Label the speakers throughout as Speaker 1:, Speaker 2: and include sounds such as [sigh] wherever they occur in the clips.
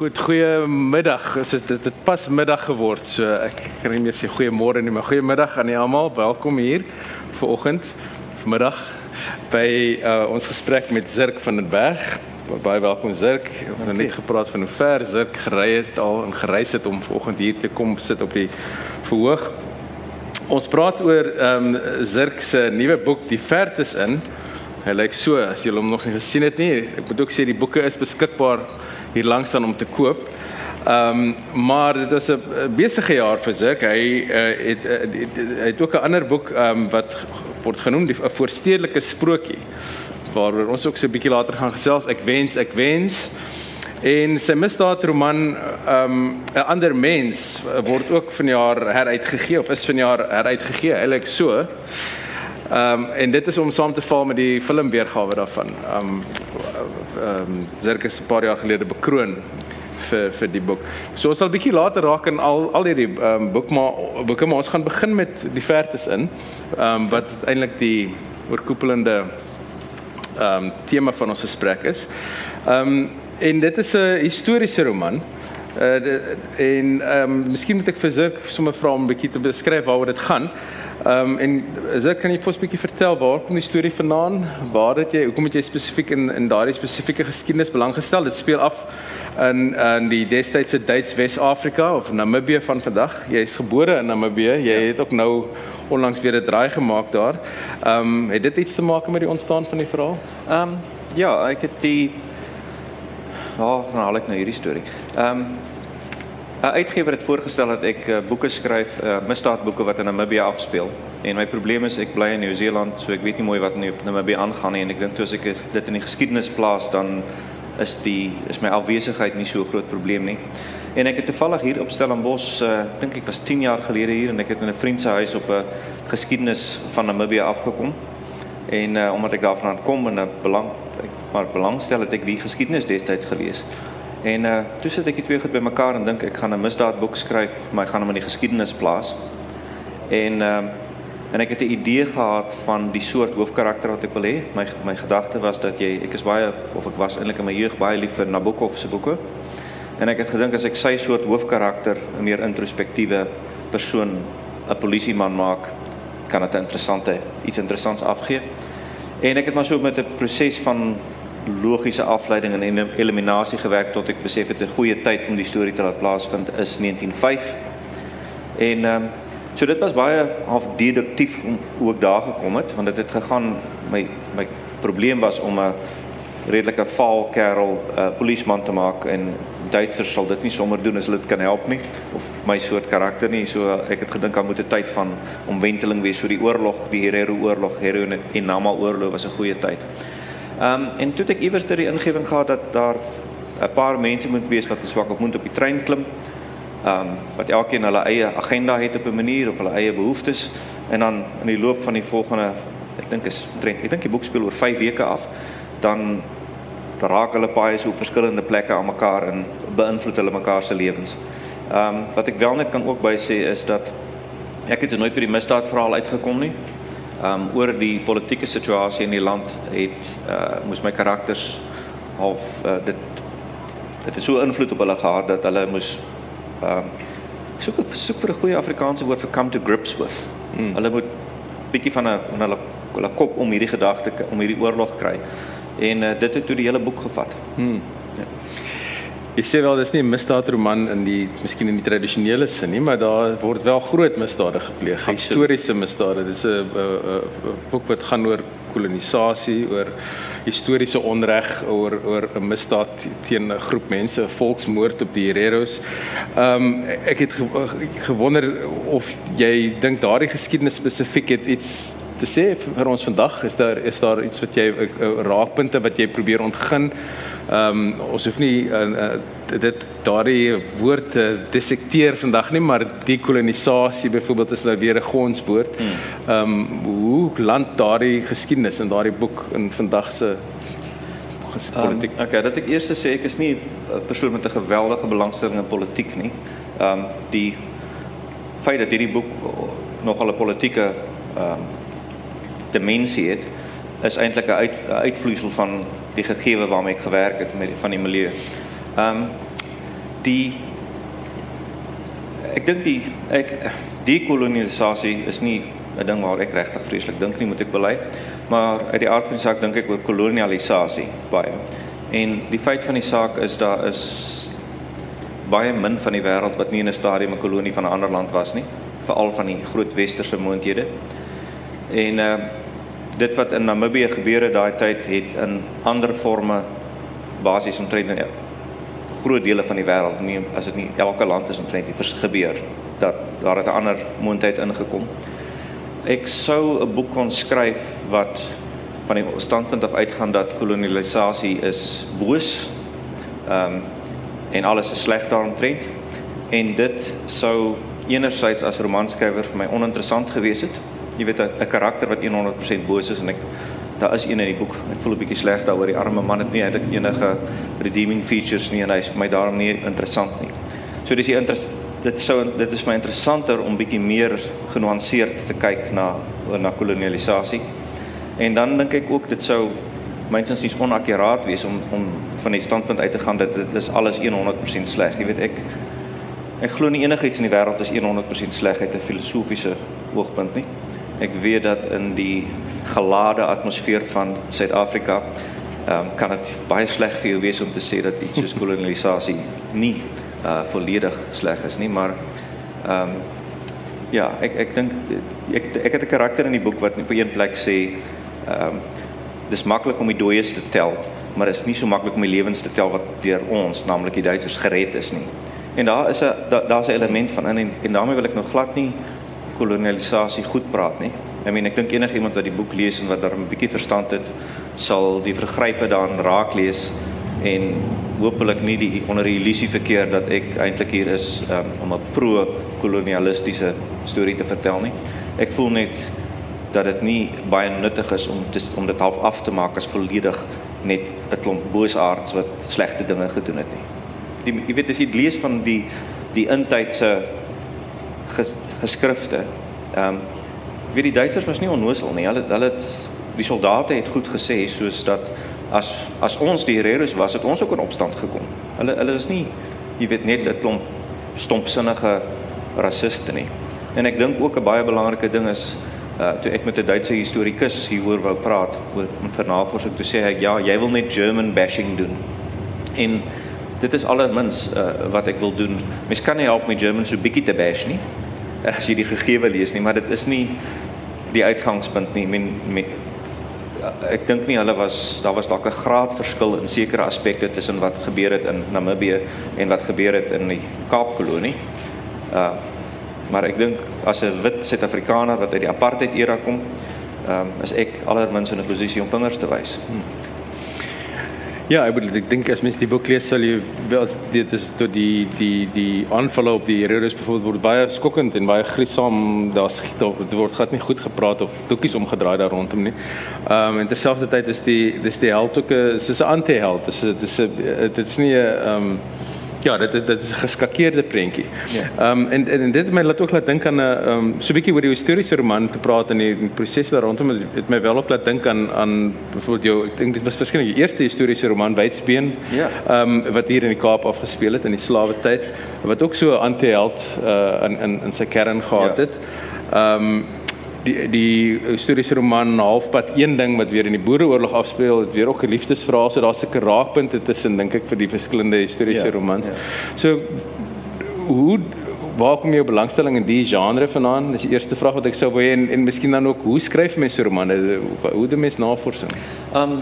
Speaker 1: Goed, goeiemiddag. Is dit dit het pas middag geword. So ek kan nie meer sê goeiemôre nie, maar goeiemiddag aan almal. Welkom hier vanoggend, vanmiddag by uh, ons gesprek met Zirk van den Berg. Baie welkom Zirk. Ons het net gepraat van hoe ver Zirk gery het al en gereis het om vanoggend hier te kom sit op die verhoog. Ons praat oor ehm um, Zirk se nuwe boek Die Vertes in. Hy lyk so as jy hom nog nie gesien het nie. Ek moet ook sê die boeke is beskikbaar hier langs aan om te koop. Ehm um, maar dit was 'n besige jaar vir Zirk. Hy uh, het, het hy het ook 'n ander boek ehm um, wat word genoem die 'n voorstedelike sprokie waaroor ons ook so 'n bietjie later gaan gesels. Ek wens, ek wens. En sy misdaadroman ehm um, 'n ander mens word ook vanjaar heruitgegee of is vanjaar heruitgegee. Eilik so. Ehm um, en dit is om saam te val met die filmweergawe daarvan. Ehm um, ehm um, Zirk is 'n paar jaar gelede bekroon vir vir die boek. So ons sal bietjie later raak in al al hierdie ehm um, boek maar boeke maar ons gaan begin met die vertes in. Ehm um, wat eintlik die oorkoepelende ehm um, tema van ons gesprek is. Ehm um, en dit is 'n historiese roman. Uh en ehm um, miskien moet ek vir Zirk sommer vra om 'n bietjie te beskryf waaroor dit gaan. Ehm um, en dit kan jy vir ons 'n bietjie vertel waar kom die storie vandaan? Waar het jy hoekom het jy spesifiek in in daardie spesifieke geskiedenis belang gestel? Dit speel af in in die destydse Duits Wes-Afrika of Namibië van vandag. Jy is gebore in Namibië. Jy ja. het ook nou onlangs weer 'n draai gemaak daar. Ehm um, het dit iets te maak met die ontstaan van die verhaal?
Speaker 2: Ehm um, ja, ek het die Ja, oh, nou haal ek nou hierdie storie. Ehm um, 'n uitgewer het voorgestel dat ek uh, boeke skryf, uh, misdaadboeke wat in Namibië afspeel. En my probleem is ek bly in Nieu-Seeland, so ek weet nie mooi wat in Namibië aangaan nie en ek dink toe as ek dit in die geskiedenis plaas dan is die is my afwesigheid nie so groot probleem nie. En ek het toevallig hier op Stellenbosch, uh, dink ek was 10 jaar gelede hier en ek het in 'n vriend se huis op 'n geskiedenis van Namibië afgekom. En uh, omdat ek daarvan kom en 'n belang maar belangstel het ek die geskiedenis destyds gelees. En uh toe sit ek die twee goed bymekaar en dink ek gaan 'n misdaadboek skryf, maar ek gaan hom in die geskiedenis plaas. En ehm uh, en ek het 'n idee gehad van die soort hoofkarakter wat ek wil hê. My my gedagte was dat jy ek is baie of ek was eintlik in my jeug baie lief vir Nabokov se boeke. En ek het gedink as ek sy soort hoofkarakter 'n meer introspektiewe persoon, 'n polisieman maak, kan dit 'n interessante iets interessants afgee. En ek het maar so met 'n proses van logiese afleiding en eliminasie gewerk tot ek besef het 'n goeie tyd om die storie te laat plaasvind is 1905. En ehm um, so dit was baie half deduktief om ek daar gekom het want dit het gegaan my my probleem was om 'n redelike vaal kerel 'n uh, polisieman te maak en Duitsers sal dit nie sommer doen as hulle dit kan help nie of my soort karakter nie so ek het gedink aan moet 'n tyd van omwenteling wees so die oorlog die Herero oorlog Herero en Nama oorlog was 'n goeie tyd. Ehm um, en toe het ek iewers ter die ingewing gehad dat daar 'n paar mense moet wees wat swak op moet op die trein klim. Ehm um, wat elkeen hulle eie agenda het op 'n manier of hulle eie behoeftes en dan in die loop van die volgende ek dink is trend. Ek dink die boek speel oor 5 weke af. Dan raak hulle baie so op verskillende plekke aan mekaar en beïnvloed hulle mekaar se lewens. Ehm um, wat ek wel net kan ook by sê is dat ek het nooit by die misdaadverhaal uitgekom nie um oor die politieke situasie in die land het uh moes my karakters half uh, dit dit het so invloed op hulle gehad dat hulle moes um soek soek vir 'n goeie Afrikaanse woord vir come to grips with. Hmm. Hulle moet bietjie van 'n van hulle hulle kop om hierdie gedagte om hierdie oorlog kry. En uh, dit het toe die hele boek gevat.
Speaker 1: Hmm. Ek sê wel dis nie 'n misdaadroman in die miskien in die tradisionele sin nie, maar daar word wel groot misdade gepleeg, historiese misdade. Dis 'n boek wat gaan oor kolonisasie, oor historiese onreg, oor oor 'n misdaad teen 'n groep mense, 'n volksmoord op die Hereros. Ehm um, ek het gewonder of jy dink daardie geskiedenis spesifiek het iets te sê vir ons vandag. Is daar is daar iets wat jy raakpunte wat jy probeer ontgin? Ehm um, ons hoef nie uh, uh, dit daardie woord te dissekteer vandag nie, maar dekolonisasie byvoorbeeld is nou weer 'n gonswoord. Hmm. Ehm um, hoe land daardie geskiedenis in daardie boek in vandag se politiek?
Speaker 2: Um, okay, dat ek eers sê ek is nie 'n persoon met 'n geweldige belangstelling in politiek nie. Ehm um, die feit dat hierdie boek nogal 'n politieke ehm um, dimensie het is eintlik 'n uit, uitvloeisel van die gegewe waarmee ek gewerk het met van die milieu. Ehm um, die ek dink die ek die kolonisasie is nie 'n ding waar ek regtig vreeslik dink nie moet ek bely maar uit die aard van die saak dink ek oor kolonialisasie baie en die feit van die saak is daar is baie min van die wêreld wat nie in 'n stadium 'n kolonie van 'n ander land was nie veral van die groot westerse moondhede en uh, dit wat in Namibië gebeur het daai tyd het in ander forme basies omtrent in groot dele van die wêreld nie as dit nie elke land is omtrent nie gebeur dat daar het 'n ander moontlikheid ingekom. Ek sou 'n boek kon skryf wat van die standpunt af uitgaan dat kolonialisasie is boos. Ehm um, en alles is sleg daaromtrent en dit sou enerzijds as romanskrywer vir my oninteressant gewees het. Jy weet 'n karakter wat 100% boos is en ek daar is een in die boek. Ek voel 'n bietjie sleg daaroor die arme man het nie eintlik enige redeeming features nie en hy's vir my daarom nie interessant nie. So dis die interest dit sou dit is my interessanter om bietjie meer genuanceerd te kyk na na kolonialisasie. En dan dink ek ook dit sou mynsins nie onakkuraat wees om om van die standpunt uit te gaan dat dit is alles 100% sleg. Jy weet ek ek glo nie enigiets in die wêreld is 100% sleg uit 'n filosofiese oogpunt nie. Ek weet dat in die gelade atmosfeer van Suid-Afrika ehm um, kan dit baie sleg vir jou wees om te sê dat iets soos kolonisasie nie uh volledig sleg is nie, maar ehm um, ja, ek ek dink ek ek het 'n karakter in die boek wat op een plek sê ehm um, dis maklik om die dooies te tel, maar dit is nie so maklik om die lewens te tel wat deur ons, naamlik die Duitsers gered is nie. En daar is 'n daar's 'n element van in en, en daarmee wil ek nou glad nie kolonialisasie goed praat nie. I mean ek dink enigiemand wat die boek lees en wat daar 'n bietjie verstand het, sal die vergrype daarin raak lees en hopelik nie die onder die illusie verkeer dat ek eintlik hier is um, om 'n pro-kolonialistiese storie te vertel nie. Ek voel net dat dit nie baie nuttig is om te, om dit half af te maak as volledig net 'n klomp boosaards wat slegte dinge gedoen het nie. Die jy weet as jy lees van die die intydse geskrifte. Ehm um, weet die Duitsers was nie onnoosel nie. Hulle hulle het die soldate het goed gesê soos dat as as ons die heroes was, het ons ook in opstand gekom. Hulle hulle is nie jy weet net 'n klomp stompsinnige rassiste nie. En ek dink ook 'n baie belangrike ding is uh toe ek met 'n Duitse historikus hieroor wou praat oor navorsing toe sê hy ja, jy wil net German bashing doen. En dit is allermins uh, wat ek wil doen. Mens kan nie help my German so bietjie te bash nie. As jy die gegewe lees nie, maar dit is nie die uitgangspunt nie. Men, men ek dink nie hulle was daar was dalk 'n graad verskil in sekere aspekte tussen wat gebeur het in Namibië en wat gebeur het in die Kaapkolonie. Uh maar ek dink as 'n wit Suid-Afrikaner wat uit die apartheid era kom, ehm um, is ek allermins in 'n posisie om vingers te wys. Hmm.
Speaker 1: Ja, ek bedoel ek dink as mens die boek lees sal jy wel dit is tot die die die aanvalle op die heroes byvoorbeeld word baie skokkend en baie gruisam. Daar's dit word glad nie goed gepraat of doekies omgedraai daar rondom nie. Ehm um, en terselfdertyd is die dis die held ook 'n dis 'n anti-held. Dit is 'n dit is nie 'n ehm um, Ja, dit dit is 'n geskakeerde prentjie. Ja. Ehm um, en, en en dit my laat ook laat dink aan 'n ehm um, so 'n bietjie oor die historiese roman te praat en die, die proses daar rondom het my wel ook laat dink aan aan byvoorbeeld jou ek dink dit was verskillende die eerste historiese roman Wydsbeen.
Speaker 2: Ja.
Speaker 1: Ehm um, wat hier in die Kaap afgespeel het in die slawe tyd wat ook so 'n anti-held uh, in in in sy kern gehad ja. het. Ehm um, die die historiese roman halfpad een ding wat weer in die boereoorlog afspeel het weer ook 'n liefdesverhaal so daar's 'n raakpunte tussen dink ek vir die verskillende historiese ja, romans. Ja. So hoe waar kom jou belangstelling in die genre vandaan? Dis die eerste vraag wat ek sou wou hê en en miskien dan ook hoe skryf mense romane? Hoe doen mense navorsing?
Speaker 2: Ehm um,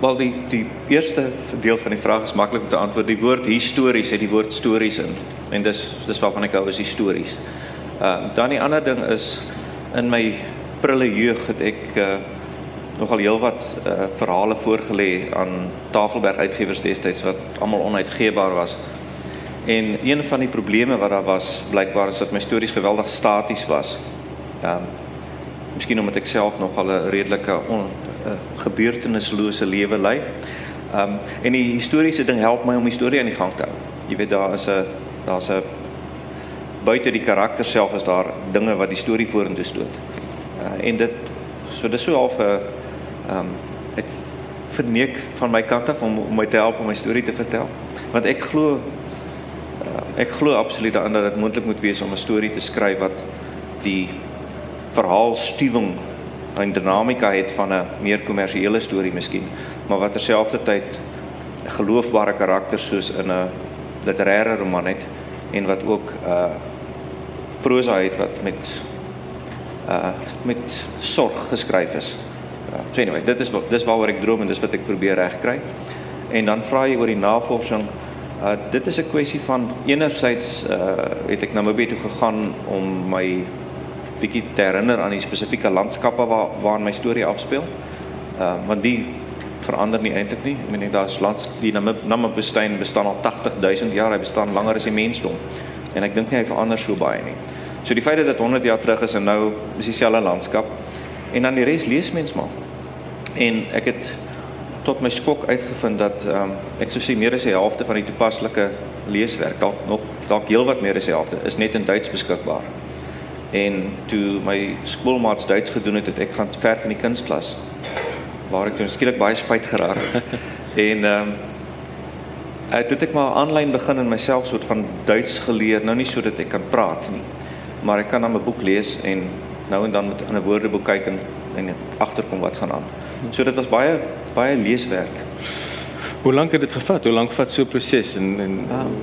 Speaker 2: wel die die eerste deel van die vraag is maklik om te antwoord. Die woord histories het die woord stories in en dis dis waarvan ek hou is histories. Ehm uh, dan die ander ding is in my prille jeug het ek uh, nogal heelwat uh, verhale voorgelê aan Tafelberg Uitgewers destyds wat almal onuitgeebaar was. En een van die probleme wat daar was, blykbaar is dat my stories geweldig staties was. Ehm um, Miskien omdat ek self nogal 'n redelike on, uh, gebeurtenislose lewe lei. Ehm um, en die historiese ding help my om die storie aan die gang te hou. Jy weet daar is 'n daar's 'n buite die karakter self is daar dinge wat die storie vorentoe stoot. Uh, en dit so dis so half 'n ehm um, ek verneek van my kant af om, om my te help om my storie te vertel. Want ek glo Uh, ek glo absoluut daarin dat dit moontlik moet wees om 'n storie te skryf wat die verhaal stuwing en dinamika het van 'n meer kommersiële storie miskien, maar wat terselfdertyd geloofbare karakters soos in 'n literêre roman het en wat ook uh prosa het wat met uh met sorg geskryf is. Uh, so anyway, dit is dis waaroor ek droom en dis wat ek probeer regkry. En dan vra jy oor die navorsing. Uh dit is 'n kwessie van enerzijds uh het ek Namibië toe gegaan om my bietjie te herinner aan die spesifieke landskappe waar waar my storie afspeel. Uh want die verander nie eintlik nie. Ek meen daar's lands die Namibië bestaan al 80000 jaar, hy bestaan langer as die mensdom. En ek dink nie hy verander so baie nie. So die feit dat dit 100 jaar terug is en nou is dieselfde landskap en dan die res lees mens maar. En ek het tot my skok uitgevind dat ehm um, ek sou sê meer as die helfte van die toepaslike leeswerk, dalk nog dalk heelwat meer as die helfte, is net in Duits beskikbaar. En toe my skoolmaats Duits gedoen het, het ek gaan ver van die kunsklas waar ek toe skielik baie spyt geraak. [laughs] en ehm um, het ek maar aanlyn begin en myself soort van Duits geleer, nou nie sodat ek kan praat nie, maar ek kan dan 'n boek lees en nou en dan met 'n woordeboek kyk en en agterkom wat gaan aan. So dit was baie baie leeswerk.
Speaker 1: Hoe lank het dit gevat? Hoe lank vat so 'n proses en en um,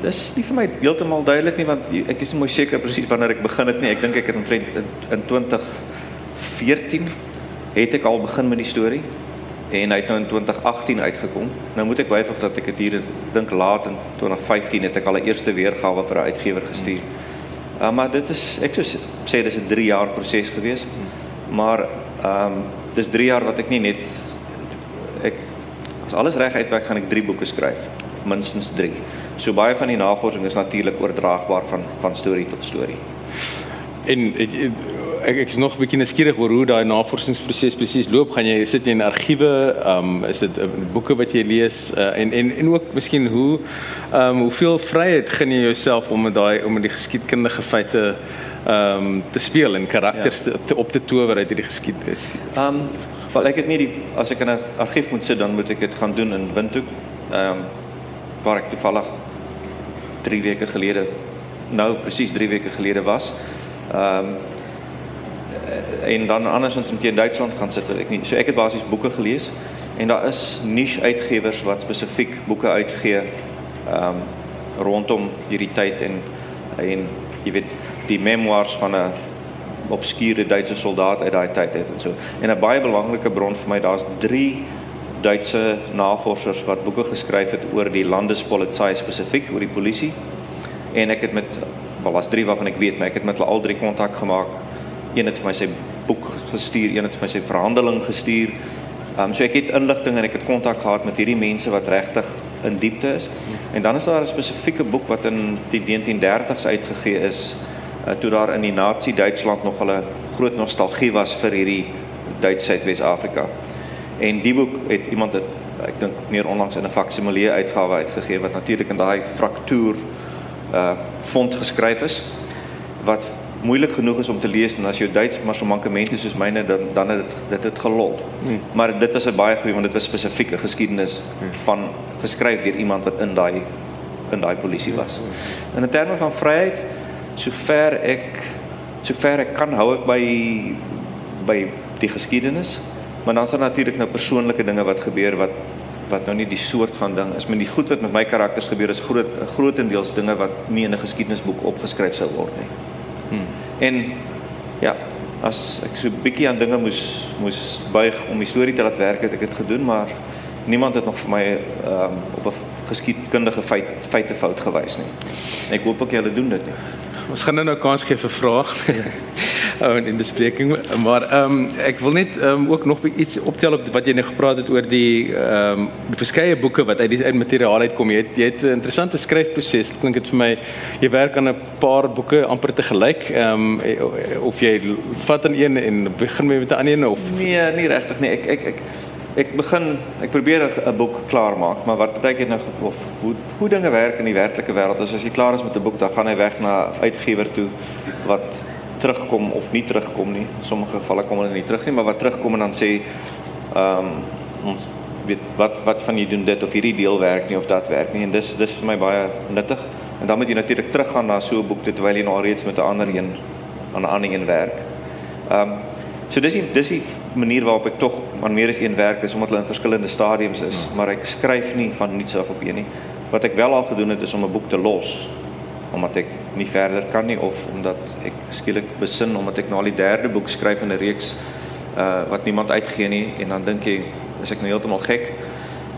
Speaker 2: Dis nie vir my heeltemal duidelik nie want ek is nie mooi seker presies wanneer ek begin het nie. Ek dink ek het omtrent in, in 2014 het ek al begin met die storie en hy het nou in 2018 uitgekom. Nou moet ek byvoeg dat ek dit hier dink laat in 2015 het ek al 'n eerste weergawe vir 'n uitgewer gestuur. Uh, maar dit is ek sou sê dis 'n 3 jaar proses gewees. Maar ehm um, dis 3 jaar wat ek nie net ek as alles reg uitwerk gaan ek 3 boeke skryf, minstens 3. So baie van die navorsing is natuurlik oordraagbaar van van storie tot storie.
Speaker 1: En ek ek, ek is nog 'n bietjie nuuskierig oor hoe daai navorsingsproses presies loop. Gaan jy sit jy in argiewe, ehm um, is dit uh, boeke wat jy lees uh, en en en ook miskien hoe ehm um, hoeveel vryheid gee jy jouself om met daai om met die geskiedkundige feite ehm um, te speel en karakters ja. te, te op te tower uit hierdie geskiedenis.
Speaker 2: Ehm um, wel ek het nie die as ek in 'n argief moet sit dan moet ek dit gaan doen in Windhoek. Ehm um, waar ek toevallig 3 weke gelede nou presies 3 weke gelede was. Ehm um, en dan andersins moet jy in Duitsland gaan sit wat ek nie. So ek het basies boeke gelees en daar is niche uitgewers wat spesifiek boeke uitgee ehm um, rondom hierdie tyd en en jy weet die memoirs van 'n obskure Duitse soldaat uit daai tyd het en so. En 'n baie belangrike bron vir my, daar's 3 Duitse navorsers wat boeke geskryf het oor die landespolisie spesifiek oor die polisie. En ek het met wel was drie waarvan ek weet, maar ek het met hulle al drie kontak gemaak. Een het vir my sy boek gestuur, een het vir my sy verhandeling gestuur. Ehm um, so ek het inligting en ek het kontak gehad met hierdie mense wat regtig in diepte is. En dan is daar 'n spesifieke boek wat in die 1930s uitgegee is, uh, toe daar in die Nazi Duitsland nog 'n groot nostalgie was vir hierdie Duits Suidwes-Afrika. En die boek het iemand het ek dink meer onlangs in 'n faksimile uitgawe uitgegee wat natuurlik in daai fraktuur uh font geskryf is wat moeilik genoeg is om te lees en as jou Duits maar so mankemente soos myne dan dan het dit dit het gelol. Hmm. Maar dit was 'n baie goeie want dit was spesifieke geskiedenis hmm. van geskryf deur iemand wat in daai in daai polisie was. Hmm. In terme van vryheid sover ek sover ek kan hou ek by by die geskiedenis Maar dan is daar natuurlik nou persoonlike dinge wat gebeur wat wat nou nie die soort van ding is, maar die goed wat met my karakters gebeur is groot grootendeels dinge wat nie in 'n geskiedenisboek opgeskryf sou word nie. Hmm. En ja, as ek so 'n bietjie aan dinge moes moes buig om die storie te laat werk het ek dit gedoen, maar niemand het nog vir my ehm um, op 'n geskiedkundige feit feite fout gewys nie. Ek hoop ook julle doen dit nie.
Speaker 1: Ons gaan nou 'n kans gee vir vrae. [laughs] Oh, in bespreking, maar ehm um, ek wil net ehm um, ook nog iets optel op wat jy nou gepraat het oor die ehm um, die verskeie boeke wat uit die uit materiaal uitkom. Jy het jy het 'n interessante skryfproses. Klink dit vir my jy werk aan 'n paar boeke amper te gelyk. Ehm um, of jy vat aan een en begin met 'n ander een of
Speaker 2: Nee, nie regtig nie. Ek ek ek ek begin ek probeer 'n boek klaar maak, maar wat baie keer nou of hoe hoe dinge werk in die werklike wêreld is as jy klaar is met 'n boek, dan gaan hy weg na uitgewer toe wat terugkom of nie terugkom nie. In sommige gevalle kom hulle nie terug nie, maar wat terugkom en dan sê ehm um, ons weet wat wat van jy doen dit of hierdie deel werk nie of dat werk nie en dis dis vir my baie nuttig. En dan moet jy natuurlik teruggaan na so 'n boek terwyl jy nou reeds met 'n ander een aan 'n ander een werk. Ehm um, so dis die dis die manier waarop ek tog aan meer as een werk is omdat hulle in verskillende stadiums is, maar ek skryf nie van niets af op een nie. Wat ek wel al gedoen het is om 'n boek te los omdat ek nie verder kan nie of omdat ek skielik besin omdat ek nou al die derde boek skryf in 'n reeks uh wat niemand uitgee nie en dan dink jy is ek nou heeltemal gek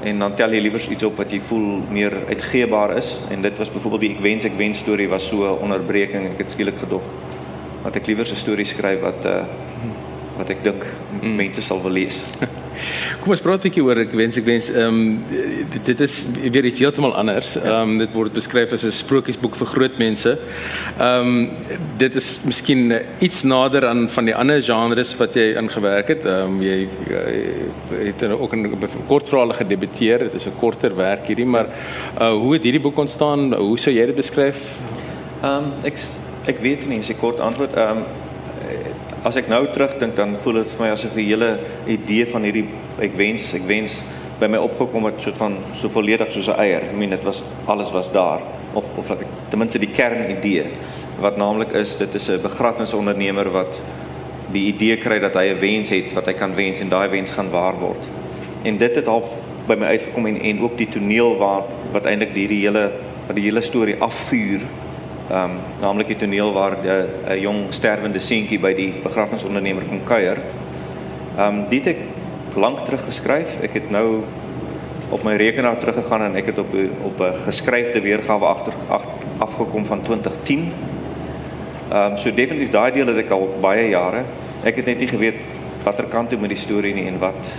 Speaker 2: en dan tel jy liewer iets op wat jy voel meer uitgeebaar is en dit was byvoorbeeld die ek wens ek wens storie was so 'n onderbreking ek het skielik gedog dat ek liewer 'n storie skryf wat uh wat ek dink mm. mense sal wil lees [laughs]
Speaker 1: Kom ons praat 'n bietjie oor ek wens ek wens ehm um, dit, dit is weer iets heeltemal anders. Ja. Ehm um, dit word beskryf as 'n sprokiesboek vir groot mense. Ehm um, dit is miskien iets nader aan van die ander genres wat jy ingewerk het. Ehm um, jy, jy het er ook 'n kortverhale gedebuteer. Dit is 'n korter werk hierdie, maar uh, hoe het hierdie boek ontstaan? Hoe sou jy dit beskryf?
Speaker 2: Ehm um, ek ek weet nie, as ek kort antwoord ehm um, as ek nou terugdink dan voel dit vir my asof 'n hele idee van hierdie ek wens ek wens by my opgekom het soort van so volledig soos 'n eier. I mean dit was alles was daar of of dat ek ten minste die kern idee wat naamlik is dit is 'n begrafnisondernemer wat die idee kry dat hy 'n wens het wat hy kan wens en daai wens gaan waar word. En dit het half by my uitgekom en en ook die toneel waar wat eintlik hierdie hele wat die hele storie afvuur ehm um, naamlik die toneel waar 'n jong sterwende seentjie by die begrafnisondernemer kom kuier. Ehm um, dit het ek lank terug geskryf. Ek het nou op my rekenaar teruggegaan en ek het op op 'n geskryfde weergawe agter ag, afgekom van 2010. Ehm um, so definitief daai deel het ek al baie jare. Ek het net nie geweet watter kant toe met die storie nie en wat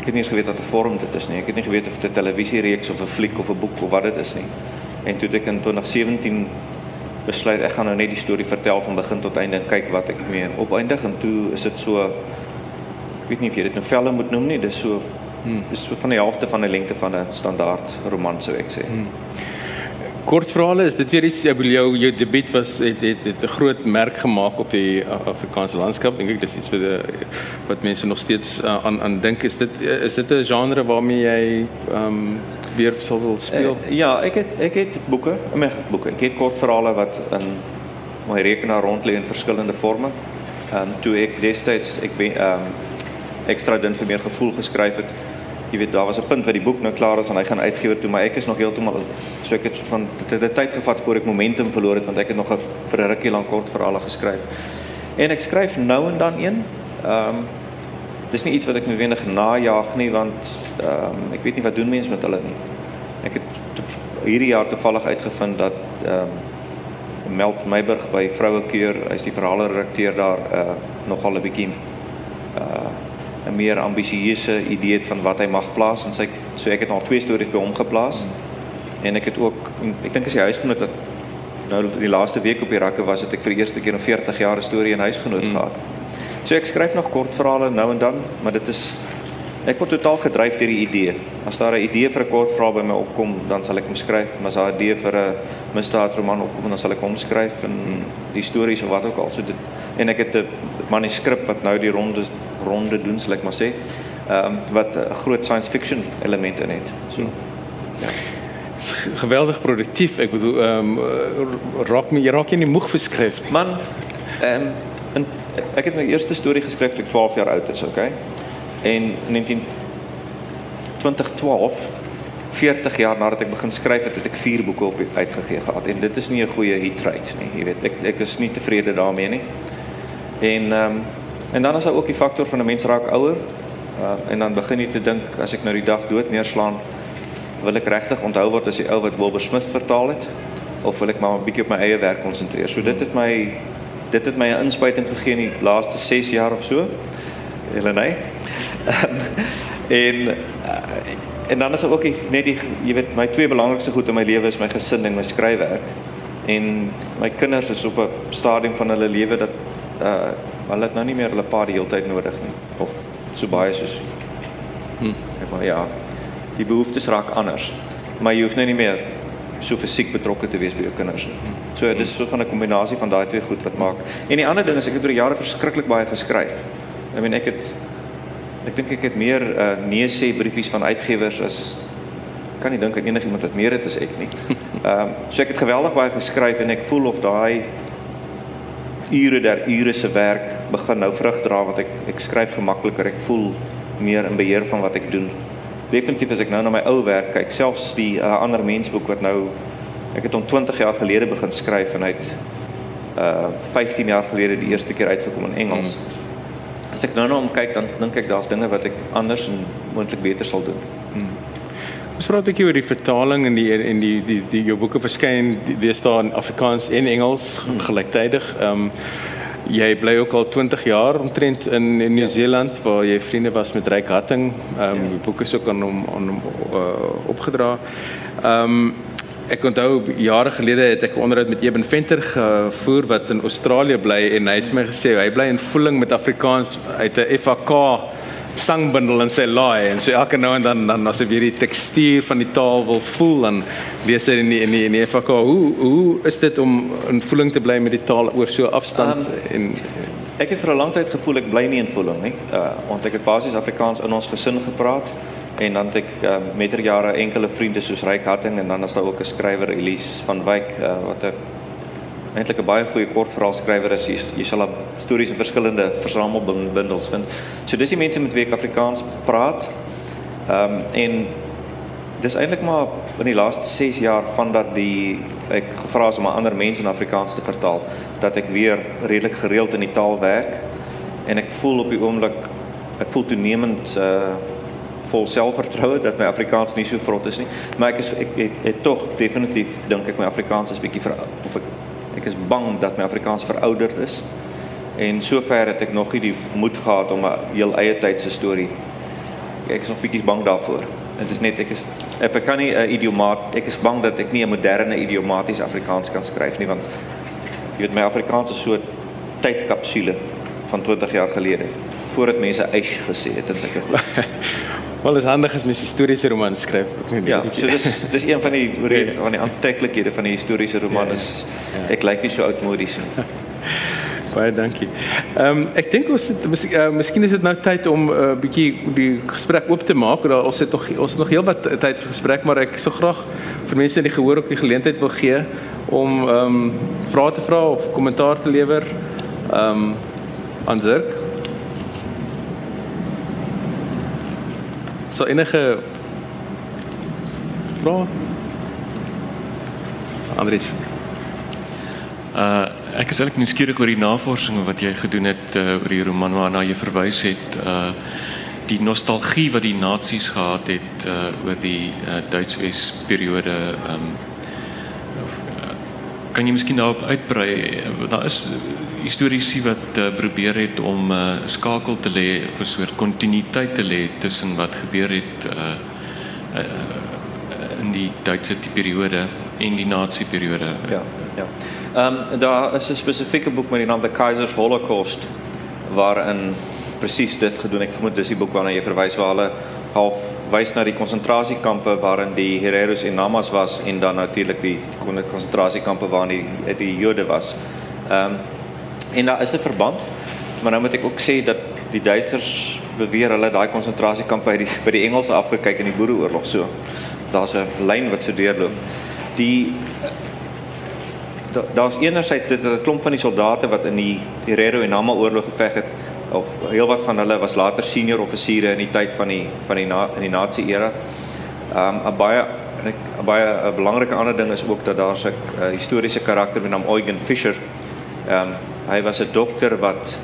Speaker 2: ek het nie eens geweet wat 'n vorm dit is nie. Ek het nie geweet of dit 'n televisiereeks of 'n fliek of 'n boek of wat dit is nie. En toe ek in 2017 besluit ek gaan nou net die storie vertel van begin tot einde en kyk wat ek mee opeindig en toe is dit so ek weet nie of jy dit novelle moet noem nie, dis so hmm. dis so van die helfte van die lengte van 'n standaard roman sou ek sê. Hmm.
Speaker 1: Kortverhale is dit weer iets wil jou jou debuut was het het, het 'n groot merk gemaak op die Afrikaanse landskap dink ek dis iets wat die, wat mense nog steeds uh, aan aan dink is dit is dit 'n genre waarmee jy ehm um, weer sou wil speel?
Speaker 2: Uh, ja, ek het ek het boeke, my boeke. Ek het kortverhale wat in my rekenaar rond lê in verskillende forme. Ehm um, toe ek destyds ek ben ehm um, ekstra dun vir meer gevoel geskryf het. Jy weet daar was 'n punt waar die boek nou klaar is en hy gaan uitgewer toe, maar ek is nog heeltemal so ek het so van dit het tyd gevat voor ek momentum verloor het want ek het nog 'n vir 'n rukkie lank kortverhale geskryf. En ek skryf nou en dan een. Ehm um, dis nie iets wat ek noodwendig najag nie want ehm um, ek weet nie wat doen mense met hulle nie. Ek het hierdie jaar toevallig uitgevind dat ehm um, Melt Meiburg by Vroue Keur, hy's die verhaalredakteur daar uh nogal 'n bietjie uh 'n meer ambisieuse idee het van wat hy mag plaas en sy so ek het al twee stories by hom geplaas. En ek het ook ek dink as jy huisgenoot wat nou die laaste week op die rakke was het ek vir die eerste keer in 40 jaar 'n storie in huisgenoot mm. gehad. So ek skryf nog kortverhale nou en dan, maar dit is ek word totaal gedryf deur die idee. As daar 'n idee vir 'n kortverhaal by my opkom, dan sal ek hom skryf, maar as daar 'n idee vir 'n misdaadroman opkom, dan sal ek hom skryf en die stories of wat ook al. So dit en ek het 'n manuskrip wat nou die ronde ronde doen, sal ek maar sê. Ehm um, wat 'n groot science fiction element in het. So
Speaker 1: ja geweldig produktief. Ek bedoel ehm um, raak my raak jy nie moeg vir skryf nie.
Speaker 2: Man ehm um, in ek het my eerste storie geskryf toe ek 12 jaar oud is, okay? En in 19 2012 40 jaar nadat ek begin skryf het, het ek 4 boeke op uitgegee gehad en dit is nie 'n goeie hit rate nie, jy weet. Ek ek is nie tevrede daarmee nie. En ehm um, en dan is daar ook die faktor van 'n mens raak ouer. Uh, en dan begin jy te dink as ek nou die dag dood neerslaan, wil ek regtig onthou word as die ou wat Wilbur Smith vertaal het of wil ek maar 'n bietjie op my eie werk konsentreer. So dit het my dit het my 'n inspuiting gegee in die laaste 6 jaar of so. Helenae. en eh, en dan is ook net die jy weet my twee belangrikste goed in my lewe is my gesin en my skryfwerk. En my kinders is op 'n stadium van hulle lewe dat uh hulle het nou nie meer hulle pa die hele tyd nodig nie of so baie soos hm, ek maar ja. Die behoeftes raak anders. Maar jy hoef nou nie meer so fisiek betrokke te wees by jou kinders. So dis so van 'n kombinasie van daai twee goed wat maak. En die ander ding is ek het oor jare verskriklik baie geskryf. I mean ek het ek dink ek het meer uh, nee sê briefies van uitgewers as kan nie dink aan enigiemand wat meer het as ek nie. [laughs] Ehm um, so ek het geweldig baie geskryf en ek voel of daai ure der ure se werk begin nou vrug dra want ek ek skryf gemakliker. Ek voel meer in beheer van wat ek doen. Definitief as ek nou na my ou werk kyk, selfs die uh, ander mensboek wat nou ek het hom 20 jaar gelede begin skryf en hy het uh 15 jaar gelede die eerste keer uitgekom in Engels. Hmm. As ek nou na hom kyk dan dink ek daar's dinge wat ek anders en moontlik beter sal doen. Hmm.
Speaker 1: Ons praat 'n bietjie oor die vertaling en die en die die die jou boeke verskyn wees daar in Afrikaans en Engels hmm. gelyktydig. Ehm um, jy bly ook al 20 jaar omtrent in in Nieu-Seeland ja. waar jy vriende was met Ryk Hatting. Ehm um, ja. die boek is ook aan hom aan hom uh, opgedra. Ehm um, ek onthou jare gelede het ek 'n onderhoud met Eben Venter gevoer wat in Australië bly en hy het vir my gesê hy bly in voeling met Afrikaans uit 'n FAK sangbundel en sy laai. En so elke nou en dan dan as jy weer die tekstuur van die taal wil voel dan lees jy in die in die, in die FAK hoe hoe is dit om in voeling te bly met die taal oor so afstand um, en
Speaker 2: ek het vir 'n lang tyd gevoel ek bly nie in voeling nie. Uh, want ek het basies Afrikaans in ons gesin gepraat en dan het ek uh, meter jare enkele vriende soos Ryk Hatting en dan is daar ook 'n skrywer Elise van Wyk uh, wat 'n eintlik 'n baie goeie kortverhaalskrywer is. Jy, jy sal stories in verskillende versamelbundels vind. So dis die mense met wie ek Afrikaans praat. Ehm um, en dis eintlik maar in die laaste 6 jaar vandat die ek gevra is om 'n ander mens in Afrikaans te vertaal dat ek weer redelik gereeld in die taal werk en ek voel op die oomblik ek voel toenemend uh vol selfvertroue dat my Afrikaans nie so vrot is nie, maar ek is ek het, het tog definitief dink ek my Afrikaans is bietjie of ek ek is bang dat my Afrikaans verouderd is. En sover het ek nog nie die moed gehad om 'n heel eie tyd se storie. Ek is nog bietjie bang daarvoor. Dit is net ek is ek kan nie 'n idiomaat ek is bang dat ek nie 'n moderne idiomatiese Afrikaans kan skryf nie want jy weet my Afrikaans is so tydkapsule van 20 jaar gelede voordat mense eis gesê het en sulke goed. [laughs]
Speaker 1: Wel is handig as mens historiese roman skryf.
Speaker 2: Ja, so dis [laughs] dis een van die van die aantreklikhede van die historiese roman is ja, ja. ek lyk nie so oudmodies nie. [laughs]
Speaker 1: Baie dankie. Ehm um, ek dink ons het mis, uh, miskien is dit nou tyd om 'n uh, bietjie die gesprek oop te maak. Daar ons het nog ons het nog heelwat tyd vir gesprek, maar ek sou graag vir mense in die gehoor ook die geleentheid wil gee om ehm um, vrae te vra of kommentaar te lewer. Ehm um, aan Zirk. So enige vrae? Andries.
Speaker 3: Uh ek is eintlik nuuskierig oor die navorsing wat jy gedoen het uh, oor die roman waarna jy verwys het uh die nostalgie wat die nasies gehad het uh oor die uh, Duits-Wes periode um uh, kan jy miskien daarop uitbrei daar is historiese wat uh, probeer het om uh, skakel te lê, 'n soort kontinuïteit te lê tussen wat gebeur het uh, uh, in die Duitse periode en die Nazi periode.
Speaker 2: Ja, ja. Ehm um, daar is 'n spesifieke boek met die naam The Kaiser's Holocaust waarin presies dit gedoen. Ek vermoed dis die boek waarna jy verwys waar hulle half wys na die konsentrasiekampe waarin die Hereros en Namas was en dan natuurlik die konsentrasiekampe waarin die die Jode was. Ehm um, En daar is 'n verband. Maar nou moet ek ook sê dat die Duitsers beweer hulle daai konsentrasiekamp by die by die Engelse afgekyk in die Boereoorlog so. Daar's 'n lyn wat so deurloop. Die daar's enerzijds dit dat 'n klomp van die soldate wat in die Herero en Nama oorlog geveg het of heelwat van hulle was later senior offisiere in die tyd van die van die na, in die Nazi era. Um 'n baie en ek baie 'n belangrike ander ding is ook dat daar 'n historiese karakter met naam Eugen Fischer. Um Hy was 'n dokter wat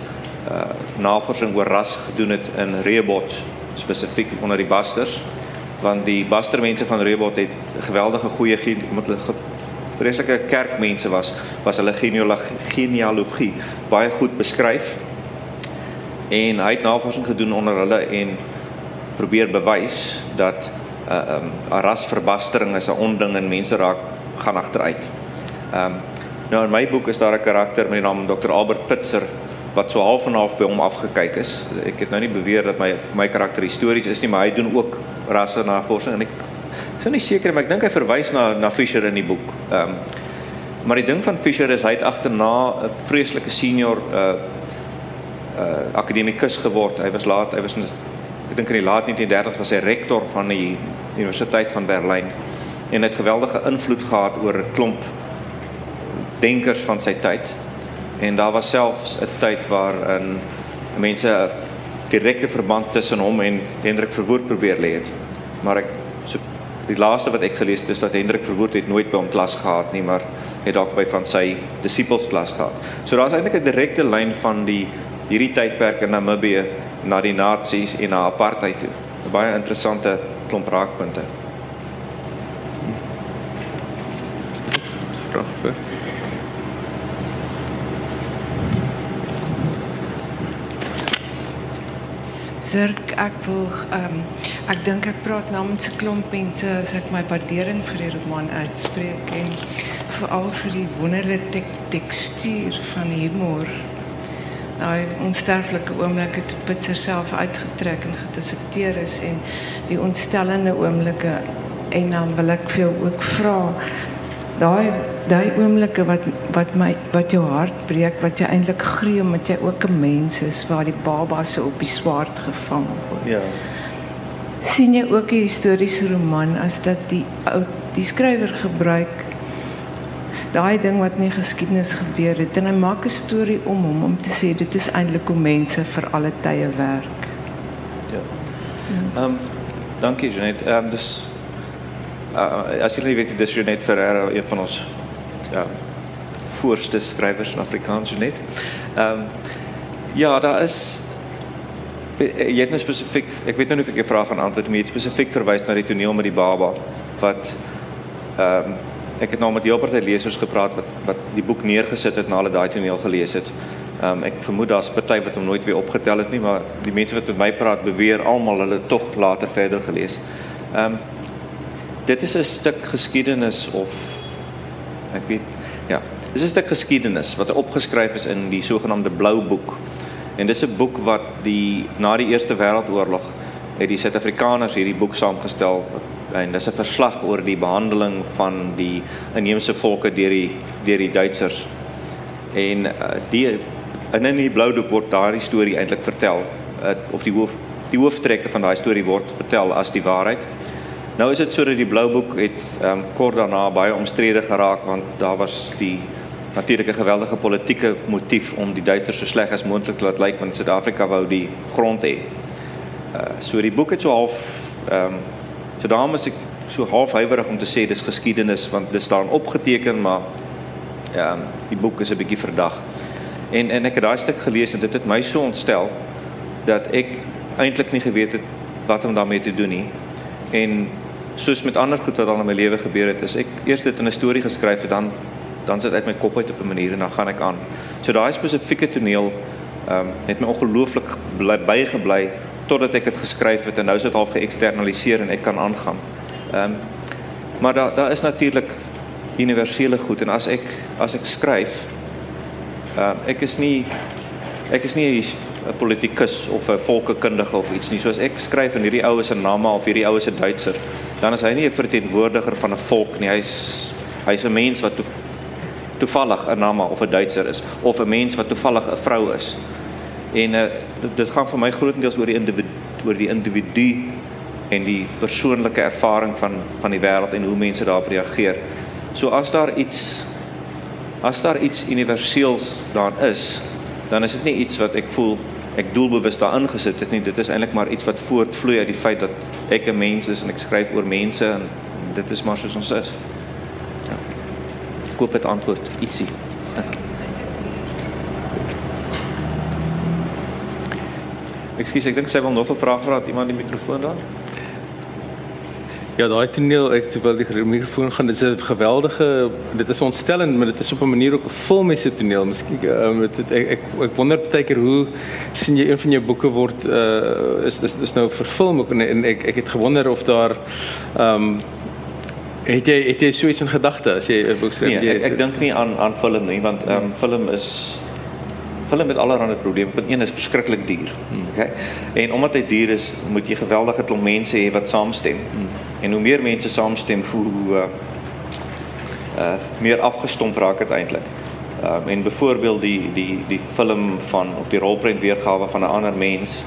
Speaker 2: uh navorsing oor ras gedoen het in Rebot spesifiek onder die Basters want die Baster mense van Rebot het geweldige goeie met hulle vreeslike kerkmense was was hulle genealogie, genealogie baie goed beskryf en hy het navorsing gedoen onder hulle en probeer bewys dat 'n uh, um, rasverbastering is 'n onding en mense raak gaan agteruit. Ehm um, Nou in my boek is daar 'n karakter met die naam Dr Albert Pitzer wat so half en half by hom afgekyk is. Ek het nou nie beweer dat my my karakter histories is nie, maar hy doen ook rasse navorsing en ek is nie seker maar ek dink hy verwys na na Fisher in die boek. Ehm um, maar die ding van Fisher is hy het agterna 'n vreeslike senior uh uh akademikus geword. Hy was laat, hy was in ek dink in die laat 1930s was hy rektor van die Universiteit van Berlyn en het geweldige invloed gehad oor 'n klomp denkers van sy tyd. En daar was selfs 'n tyd waar in mense 'n direkte verband tussen hom en Hendrik Verwoerd probeer lê het. Maar ek so die laaste wat ek gelees het is dat Hendrik Verwoerd het nooit by hom klas gehad nie, maar het dalk by van sy disippels klas gehad. So daar's eintlik 'n direkte lyn van die hierdie tydperk in Namibië na die nasies en na apartheid toe. 'n Baie interessante klomp raakpunte.
Speaker 1: Pragtig.
Speaker 4: Sirk, ek wil um, ek dink ek praat namens 'n klomp mense as ek my waardering vir die roman uitspreek en veral vir die wonderlike tek tekstuur van humor. Nou onsterflike oomblikke toe Pitser self uitgetrek en gedissekteer is en die ontstellende oomblikke en dan wil ek vir jou ook vra daai daai oomblikke wat wat my wat jou hart breek wat jy eintlik greë omdat jy ook 'n mens is waar die baba so op die swaard gevang word.
Speaker 2: Ja.
Speaker 4: sien jy ook 'n historiese roman as dat die ou die skrywer gebruik daai ding wat in die geskiedenis gebeur het en hy maak 'n storie om hom om te sê dit is eintlik hoe mense vir alle tye werk.
Speaker 2: Ja. Ehm um, dankie Janet. Ehm um, dus uh, as julle nie weet dis Janet Ferreira een van ons ja voorste skrywers in Afrikaans Janet. Ehm um, ja, daar is jy het nou spesifiek ek weet nou nie of ek jou vraag gaan antwoord maar jy het spesifiek verwys na die toneel met die baba wat ehm um, ek het nou met heel party lesers gepraat wat wat die boek neergesit het na hulle daai toneel gelees het. Ehm um, ek vermoed daar's party wat hom nooit weer opgetel het nie, maar die mense wat met my praat beweer almal hulle tog later verder gelees. Ehm um, dit is 'n stuk geskiedenis of ek weet ja, dis 'n stuk geskiedenis wat opgeskryf is in die sogenaamde Blou Boek. En dis 'n boek wat die na die Eerste Wêreldoorlog het die Suid-Afrikaners hierdie boek saamgestel en dis 'n verslag oor die behandeling van die inheemse volke deur die deur die Duitsers. En uh, die in in die blou doek word daardie storie eintlik vertel uh, of die hoof die hooftrekke van daai storie word vertel as die waarheid. Nou is dit sodat die blou boek het um, kort daarna baie omstrede geraak want daar was die natuurlik 'n geweldige politieke motief om die Duitsers so sleg as moontlik te laat lyk want Suid-Afrika wou die grond hê. Uh, so die boek het so half ehm um, So daarom is ek so half huiwerig om te sê dis geskiedenis want dit staan opgeteken maar ja, die boek is 'n bietjie verdag. En en ek het daai stuk gelees en dit het my so ontstel dat ek eintlik nie geweet het wat om daarmee te doen nie. En soos met ander goed wat al in my lewe gebeur het, is ek eers dit in 'n storie geskryf het dan dan sit uit my kop uit op 'n manier en dan gaan ek aan. So daai spesifieke toneel ehm um, het my ongelooflik bly bygebly totdat ek dit geskryf het en nou is dit half geëksternaliseer en ek kan aangaan. Ehm um, maar daar daar is natuurlik universele goed en as ek as ek skryf ehm uh, ek is nie ek is nie 'n politikus of 'n volkekundige of iets nie. Soos ek skryf en hierdie ou is 'n Nama of hierdie ou is 'n Duitser, dan is hy nie 'n verteenwoordiger van 'n volk nie. Hy's hy's 'n mens wat to, toevallig 'n Nama of 'n Duitser is of 'n mens wat toevallig 'n vrou is. En uh, dit, dit gaan vir my grootendeels oor die individu oor die individu en die persoonlike ervaring van van die wêreld en hoe mense daarop reageer. So as daar iets as daar iets universeels daarin is, dan is dit nie iets wat ek voel ek doelbewus daarin gesit het nie. Dit is eintlik maar iets wat voortvloei uit die feit dat ek 'n mens is en ek skryf oor mense en dit is maar soos ons is. Ja. Ek koop dit antwoord ietsie. Ekskuus, ek dink sy wil nog 'n vraag vra. Het iemand die mikrofoon daar?
Speaker 1: Ja, daai toneel, ek terwyl die mikrofoon gaan, dit is 'n geweldige, dit is ontstellend, maar dit is op 'n manier ook 'n filmiese toneel. Miskien um, dit ek, ek ek wonder baie keer hoe sien jy een van jou boeke word uh is is is nou verfilm ook en, en ek ek het gewonder of daar ehm um, het jy het jy so iets in gedagte as jy 'n boek skryf?
Speaker 2: Nee, ek ek dink nie aan aan film nie, want ehm um, film is film met allerlei probleme. Punt 1 is verskriklik duur. Hmm. Okay? En omdat hy duur is, moet jy geweldige klomp mense hê wat saamstem. Hmm. En hoe meer mense saamstem, hoe hoe uh, uh meer afgestomp raak dit eintlik. Um, en byvoorbeeld die die die film van of die rolprent weergawe van 'n ander mens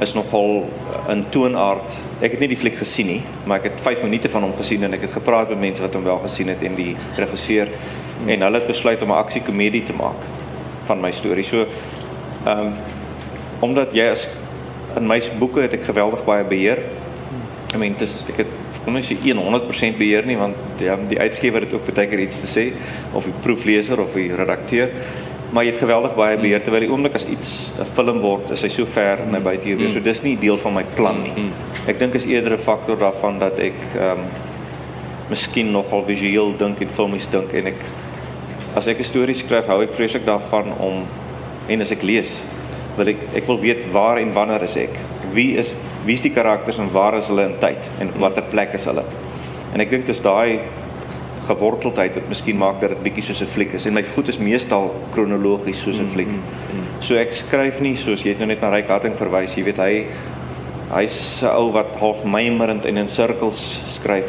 Speaker 2: is nogal in toonaard. Ek het nie die fliek gesien nie, maar ek het 5 minute van hom gesien en ek het gepraat met mense wat hom wel gesien het en die regisseur en hulle het besluit om 'n aksiekomedie te maak van my storie. So ehm um, omdat jy as in my boeke het ek geweldig baie beheer. I mean, dis ek het kon nie sê 100% beheer nie want ja, die uitgewer het ook baie keer iets te sê of die proefleser of die redakteur. Maar jy het geweldig baie beheer terwyl die oomblik as iets 'n film word is hy so ver na buite hier weer so dis nie deel van my plan nie. Ek dink is eerder 'n faktor daarvan dat ek ehm um, miskien nogal visueel dink en filmies dink en ek as ek 'n storie skryf hou ek vreeslik daarvan om en as ek lees wil ek ek wil weet waar en wanneer is ek wie is wie is die karakters en waar is hulle in tyd en watter plek is hulle en ek dink dis daai geworteldheid wat miskien maak dat dit bietjie soos 'n fliek is en my goed is meestal kronologies soos 'n fliek. So ek skryf nie soos jy het nou net na Ryk Harting verwys, jy weet hy hy's 'n ou wat half mymerend en in sirkels skryf.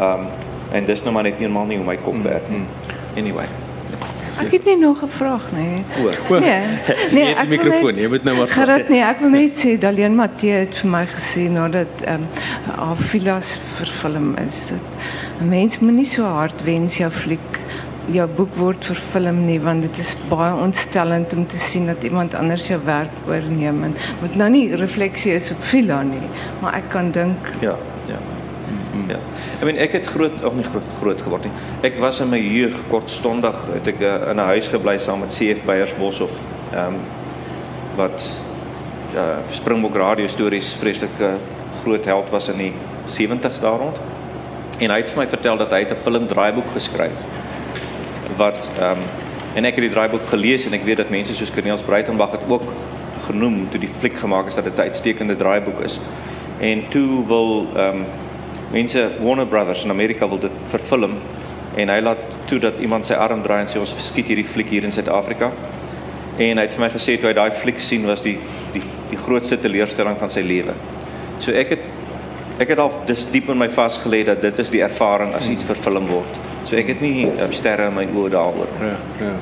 Speaker 2: Um en dis nou maar net eenmal nie hoe my kop werk nie. Anyway.
Speaker 4: Ek het nie nog 'n vraag nie.
Speaker 1: O. [laughs]
Speaker 4: Nee.
Speaker 1: Jy
Speaker 4: Nee,
Speaker 1: het die mikrofoon,
Speaker 4: net-
Speaker 1: jy moet nou maar.
Speaker 4: Gerard, nee, ek wil net sê Daleen Matthee het vir my gesê nadat ehm um, haar Vilas verfilm is. Dat 'n mens moenie so hard wens jou fliek jou boek word verfilm nie want dit is baie ontstellend om te sien dat iemand anders jou werk oorneem en wat nou nie refleksie is op Vila nie, maar ek kan dink
Speaker 2: Ja, ja. Ja. Ek meen ek het groot of nie groot groot geword nie. Ek was in my jeug kortstondig het ek uh, in 'n huis gebly saam met CF Beyersboshoff. Ehm um, wat ja Springbok radio stories vreeslike groot held was in die 70s daar rond. En hy het vir my vertel dat hy 'n film draaiboek geskryf wat ehm um, en ek het die draaiboek gelees en ek weet dat mense soos Cornelis Breitenberg het ook genoem toe die fliek gemaak is dat dit 'n uitstekende draaiboek is. En toe wil ehm um, mense Warner Brothers in Amerika wil dit verfilm en hy laat toe dat iemand sy arm draai en sê ons skiet hierdie fliek hier in Suid-Afrika. En hy het vir my gesê toe hy daai fliek sien was die die die grootste teleurstelling van sy lewe. So ek het ek het al dis diep in my vasgelê dat dit is die ervaring as iets verfilm word. So ek het nie um, sterre in my oë daaroor.
Speaker 1: Ja, ja.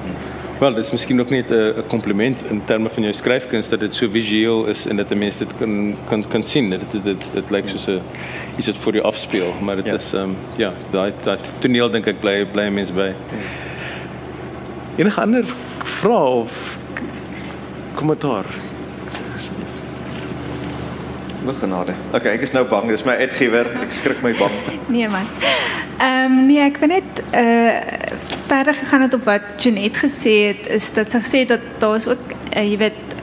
Speaker 1: Wel, dit is miskien ook net 'n 'n kompliment in terme van jou skryfkuns dat dit so visueel is en dat 'n mens dit kan kan kan sien. Dit dit dit, dit lyk soos 'n iets wat voor jou afspeel, maar dit
Speaker 2: Ja.
Speaker 1: is ehm um, ja, daai daai toneel dink ek bly bly mense by. Enige ander vrae of k- kommentaar?
Speaker 2: Genade. Okay, ek is nou bang. Dis my uitgewer. Ek skrik my bang.
Speaker 5: Nee man. Ehm um, nee, ek wil net uh verder gegaan het op wat Janet gesê het is dat sy gesê het dat daar is ook uh, jy weet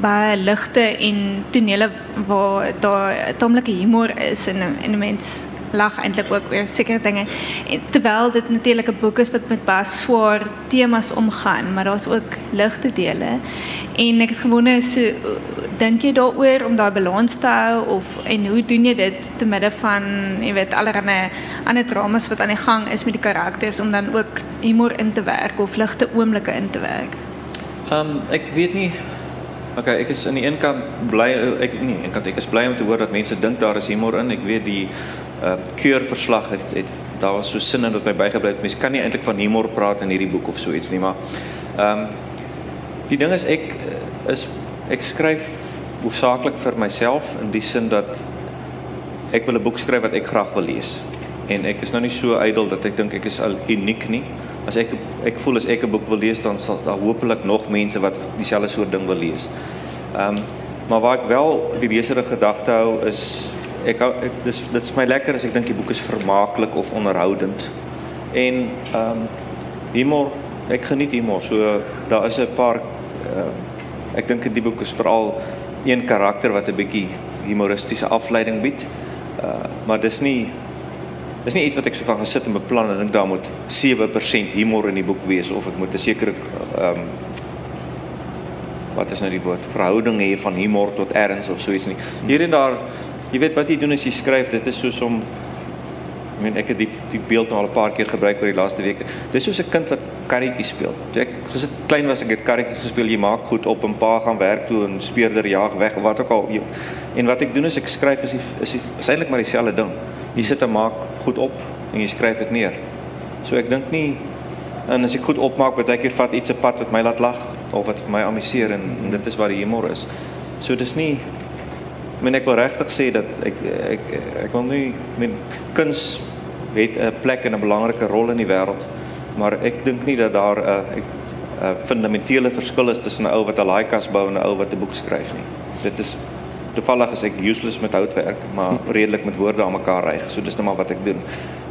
Speaker 5: baie ligte en tonele waar daar tamelike humor is en en 'n mens lag eintlik ook oor sekere dinge. En terwyl dit natuurlik 'n boek is wat met baie swaar temas omgaan, maar daar's ook ligte dele. En ek het gewonder so dink jy daaroor om daai balans te hou of en hoe doen jy dit te midde van jy weet allerlei ander dramas wat aan die gang is met die karakters om dan ook humor in te werk of ligte oomblikke in te werk?
Speaker 2: Ehm um, ek weet nie Okay, ek is aan die een kant bly ek nie, aan die kant ek is bly om te hoor dat mense dink daar is humor in. Ek weet die uh keurverslag het, het daar was so sin in wat my bygebly het. Mense kan nie eintlik van humor praat in hierdie boek of so iets nie, maar ehm um, die ding is ek eh, is ek skryf hoofsaaklik vir myself in die sin dat ek wil 'n boek skryf wat ek graag wil lees. En ek is nou nie so ydel dat ek dink ek is al uniek nie. As ek ek voel as ek 'n boek wil lees dan sal daar hopelik nog mense wat dieselfde soort ding wil lees. Ehm um, maar waar ek wel die leser in gedagte hou is ek, ek dis dit is my lekker as ek dink die boek is vermaaklik of onderhoudend. En ehm um, humor, ek geniet humor. So daar is 'n paar ehm ek dink in die boek is veral een karakter wat 'n bietjie humoristiese afleiding bied. Uh maar dis nie dis nie iets wat ek so van gesit en beplan en dink daar moet 7% humor in die boek wees of ek moet 'n sekere ehm um, wat is nou die woord verhouding hê van humor tot erns of so iets nie. Hier en daar jy weet wat jy doen as jy skryf, dit is soos om ek meen ek het die die beeld nou al 'n paar keer gebruik oor die laaste weke. Dis soos 'n kind wat karretjies speel. Ek gesit klein was ek het karretjies gespeel. Jy maak goed op en pa gaan werk toe en speurder jaag weg of wat ook al. Jy, en wat ek doen is ek skryf is die, is, die, is eintlik maar dieselfde ding. Jy sit en maak goed op en jy skryf dit neer. So ek dink nie en as ek goed opmaak, baie keer vat iets 'n pad wat my laat lag of wat vir my amuseer en, en dit is wat die humor is. So dis nie meen ek wil regtig sê dat ek ek ek wil nie meen kuns het 'n plek en 'n belangrike rol in die wêreld, maar ek dink nie dat daar 'n 'n fundamentele verskil is tussen 'n ou wat 'n laaikas bou en 'n ou wat 'n boek skryf nie. Dit is toevallig is ek useless met houtwerk, maar [laughs] redelik met woorde aan mekaar ry. So dis net maar wat ek doen.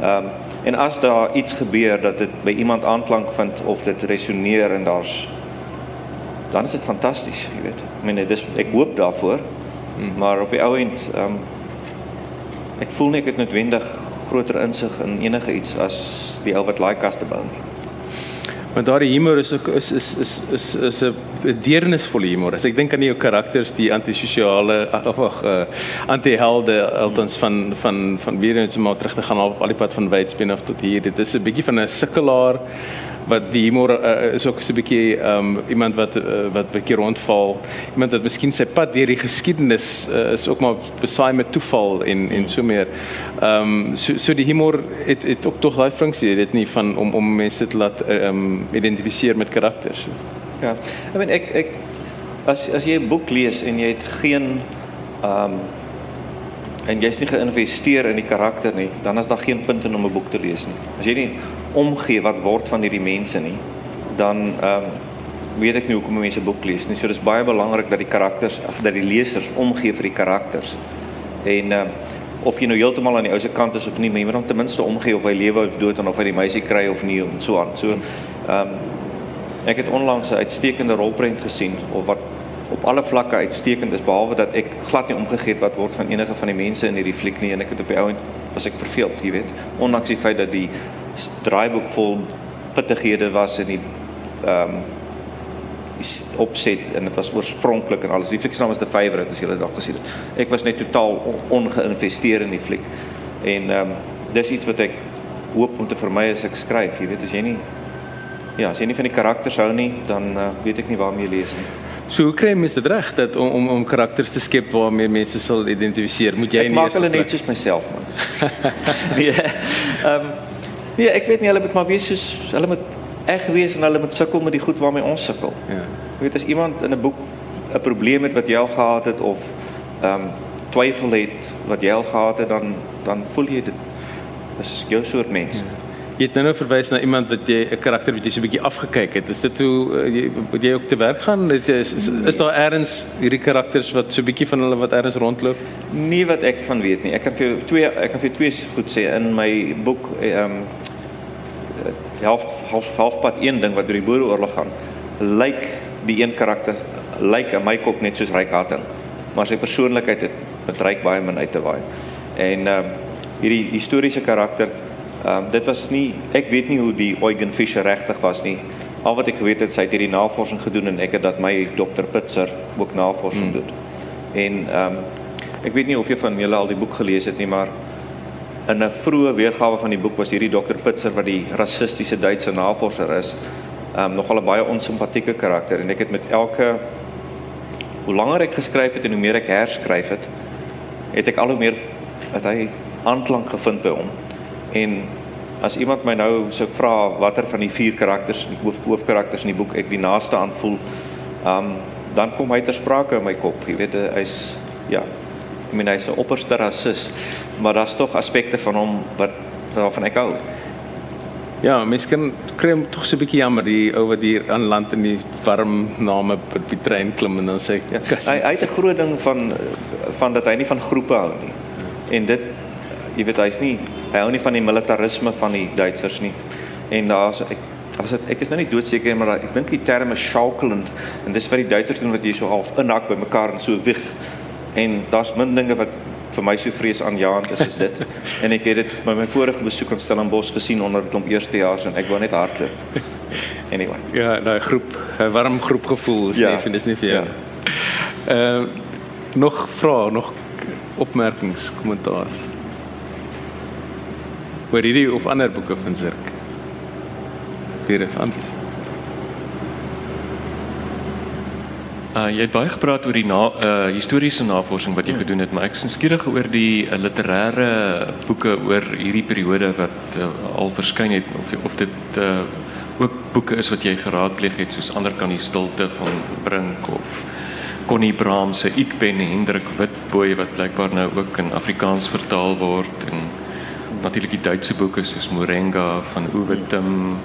Speaker 2: Ehm um, en as daar iets gebeur dat dit by iemand aanklank vind of dit resoneer en daar's dan is dit fantasties, jy weet. Ek meen dis ek hoop daarvoor. Hmm. Maar op die ou end ehm um, ek voel nie ek het noodwendig groter insig in enige iets as die ou wat laaikas te bou nie.
Speaker 1: Maar daardie humor is ook is is is is is 'n deernisvolle humor. As ek dink aan jou karakters, die antisosiale of ag uh, antihelde althans van van van weer eens om terug te gaan op al die pad van Wydspien af tot hier. Dit is 'n bietjie van 'n sukkelaar wat die humor uh, is ook so 'n bietjie um, iemand wat uh, wat bietjie rondval. Iemand wat miskien sy pad deur die geskiedenis uh, is ook maar besaai met toeval en en so meer. Ehm um, so so die humor het het ook tog daai funksie dit nie van om om mense te laat ehm um, identifiseer met karakters.
Speaker 2: Ja. Ek meen ek ek as as jy 'n boek lees en jy het geen ehm um, en jy's nie geïnvesteer in die karakter nie, dan is daar geen punt in om 'n boek te lees nie. As jy nie omgee wat word van hierdie mense nie, dan ehm um, weet ek nie hoekom mense boek lees nie. So dis baie belangrik dat die karakters, dat die lesers omgee vir die karakters. En ehm um, of jy nou heeltemal aan die ou se kant is of nie, maar jy moet dan ten minste omgee of hy lewe of dood en of hy die meisie kry of nie en so aan. So ehm um, ek het onlangs 'n uitstekende rolprent gesien of wat op alle vlakke uitstekend is behalwe dat ek glad nie omgegee het wat word van enige van die mense in hierdie fliek nie en ek het op die ou end was ek verveeld, jy weet. Ondanks die feit dat die draaiboek vol pittighede was en die ehm um, opset en dit was oorspronklik en alles. Die fliek se naam is The Favorite as jy dit dalk gesien het. Ek was net totaal ongeïnvesteer in die fliek. En ehm um, dis iets wat ek hoop om te vermy as ek skryf, jy weet, as jy nie ja, as jy nie van die karakters hou nie, dan uh, weet ek nie waarmee jy lees nie.
Speaker 1: So hoe kry mense dit reg dat om om om karakters te skep waarmee mense sal identifiseer? Moet jy
Speaker 2: nie maak hulle net soos myself man. nee. [laughs] [laughs] Ehm um, nee, ek weet nie hulle moet maar wees soos hulle moet eg wees en hulle moet sukkel met die goed waarmee ons sukkel. Ja. Jy weet as iemand in 'n boek 'n probleem het wat jy al gehad het of ehm um, twyfel het wat jy al gehad het dan dan voel jy dit is jou soort mens. Ja.
Speaker 1: Jy het nou verwys na iemand wat jy 'n karakter wat jy so 'n bietjie afgekyk het. Is dit hoe uh, jy jy ook te werk gaan? Dit is is, is daar eers hierdie karakters wat so 'n bietjie van hulle wat eers rondloop?
Speaker 2: Nie wat ek van weet nie. Ek kan vir jou twee ek kan vir jou twee goed sê in my boek ehm um, half half halfpad een ding wat deur die Boereoorlog gaan. Lyk die een karakter lyk aan my kop net soos Ryk Hatting, maar sy persoonlikheid het met Ryk baie min uit te waai. En ehm um, hierdie historiese karakter Ehm um, dit was nie ek weet nie hoe die Eugen Fischer regtig was nie. Al wat ek geweet het, sy het hierdie navorsing gedoen en ek het dat my dokter Pitser ook navorsing hmm. doen. En ehm um, ek weet nie of jy van julle al die boek gelees het nie, maar in 'n vroeë weergawe van die boek was hierdie dokter Pitser wat die rassistiese Duitse navorser is, ehm um, nogal 'n baie onsimpatieke karakter en ek het met elke hoe langer ek geskryf het en hoe meer ek herskryf het, het ek al hoe meer dat hy aanklank gevind by hom. En as iemand my nou sou vra watter van die vier karakters, die hoof hoofkarakters in die boek ek die naaste aan voel, um dan kom hy ter sprake in my kop. Jy weet hy's ja, ek meen hy's 'n opperste rasis, maar daar's tog aspekte van hom wat waarvan ek hou.
Speaker 1: Ja, mens kan kry tog so 'n bietjie jammer die ou wat hier aan land in die warm name op die trein klim en dan sê
Speaker 2: ja, hy hy's 'n groot ding van van dat hy nie van groepe hou nie. En dit jy weet hy's nie hy hou nie van die militarisme van die Duitsers nie. En daar's ek as dit ek is nou nie doodseker maar ek dink die term is schaukelend en dis vir die Duitsers doen wat jy so half inhak by mekaar en so wieg. En daar's min dinge wat vir my so vrees aanjaend is as dit. [laughs] en ek het dit by my vorige besoek aan Stellenbosch gesien onder klomp eerstejaars en ek wou net hardloop. Anyway. [laughs]
Speaker 1: Ja, daai groep, 'n warm groep gevoel is ja. nie, dis nie vir jou. [laughs] Ehm ja. uh, nog vrae, nog opmerkings, kommentaar oor hierdie of ander boeke van Zirk. Hier is anders.
Speaker 3: Uh jy het baie gepraat oor die na, uh historiese navorsing wat jy ja. gedoen het, maar ek is skieurig oor die uh, literêre boeke oor hierdie periode wat uh, al verskyn het of of dit uh ook boeke is wat jy geraadpleeg het soos ander kan die stilte van Brink of Connie Braam se Ik ben Hendrik Witbooi wat blykbaar nou ook in Afrikaans vertaal word en natuurlik die Duitse boeke soos Morenga van Uwe Tim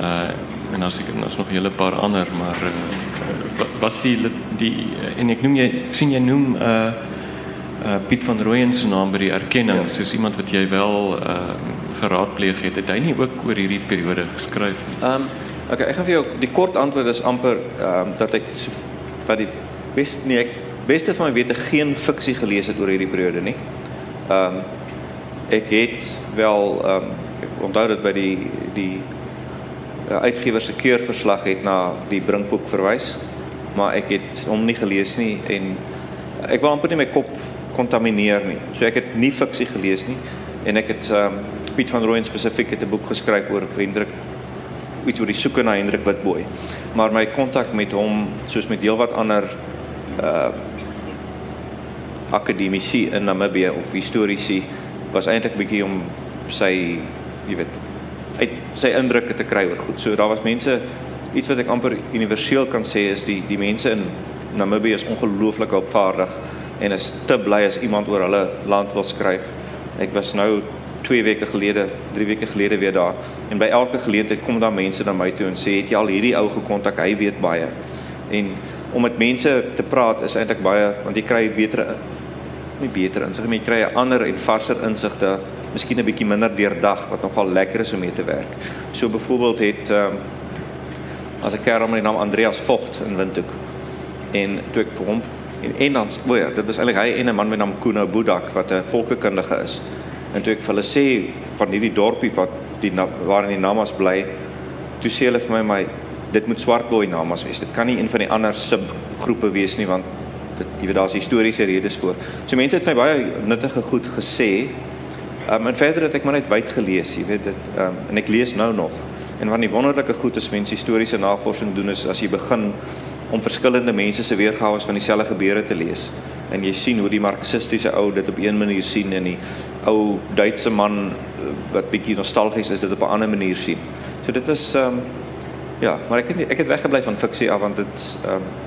Speaker 3: uh en as ek daar's nog 'n hele paar ander maar uh, was die die en ek noem jy sien jy noem uh uh Piet van Rooyen se naam by die erkenning ja. soos iemand wat jy wel uh geraadpleeg het het hy nie ook oor hierdie periode geskryf nie.
Speaker 2: Ehm um, okay, ek gaan vir jou die kort antwoord is amper ehm um, dat ek so wat die beste nee ek beste van my wete geen fiksie gelees het oor hierdie periode nie. Ehm um, ek het wel ehm um, ek onthou dit by die die uh, uitgewer se keurverslag het na die Brinkboek verwys, maar ek het hom nie gelees nie en ek wil amper nie my kop kontamineer nie. So ek het nie fiksie gelees nie en ek het ehm um, Piet van Rooyen spesifiek het 'n boek geskryf oor Hendrik iets oor die soeke na Hendrik Witbooi. Maar my kontak met hom soos met heelwat ander uh akademici in Namibië of historiese was eintlik bietjie om sy jy weet uit sy indrukke te kry oor goed. So daar was mense iets wat ek amper universeel kan sê is die die mense in Namibië is ongelooflik opvaardig en is te bly as iemand oor hulle land wil skryf. Ek was nou 2 weke gelede, 3 weke gelede weer daar en by elke geleentheid kom daar mense na my toe en sê het jy al hierdie ou gekontak, hy weet baie. En om met mense te praat is eintlik baie want jy kry beter nie beter insig jy kry 'n ander en varser insigte, miskien 'n bietjie minder deurdag wat nogal lekker is om mee te werk. So byvoorbeeld het ehm um, as 'n kerel met die naam Andreas Vogt in Windhoek en toe ek vir hom en en dan o ja, dit was eintlik hy en 'n man met naam Kuno Budak wat 'n volkekundige is. En toe ek vir hulle sê van hierdie dorpie wat die waarin die Namas bly, toe sê hulle vir my my dit moet swartboy Namas wees. Dit kan nie een van die ander subgroepe wees nie want dit jy weet daar's historiese redes voor. So mense het my baie nuttige goed gesê. Ehm um, en verder het ek maar net wyd gelees, jy weet dit ehm um, en ek lees nou nog. En van die wonderlike goed is mense historiese navorsing doen is as jy begin om verskillende mense se weergawe van dieselfde gebeure te lees. En jy sien hoe die marxistiese ou dit op een manier sien en die ou Duitse man eh, wat bietjie nostalgies is dit op 'n ander manier sien. So dit was ehm um, ja, maar ek het ek het weggebly van fiksie af want dit ehm um,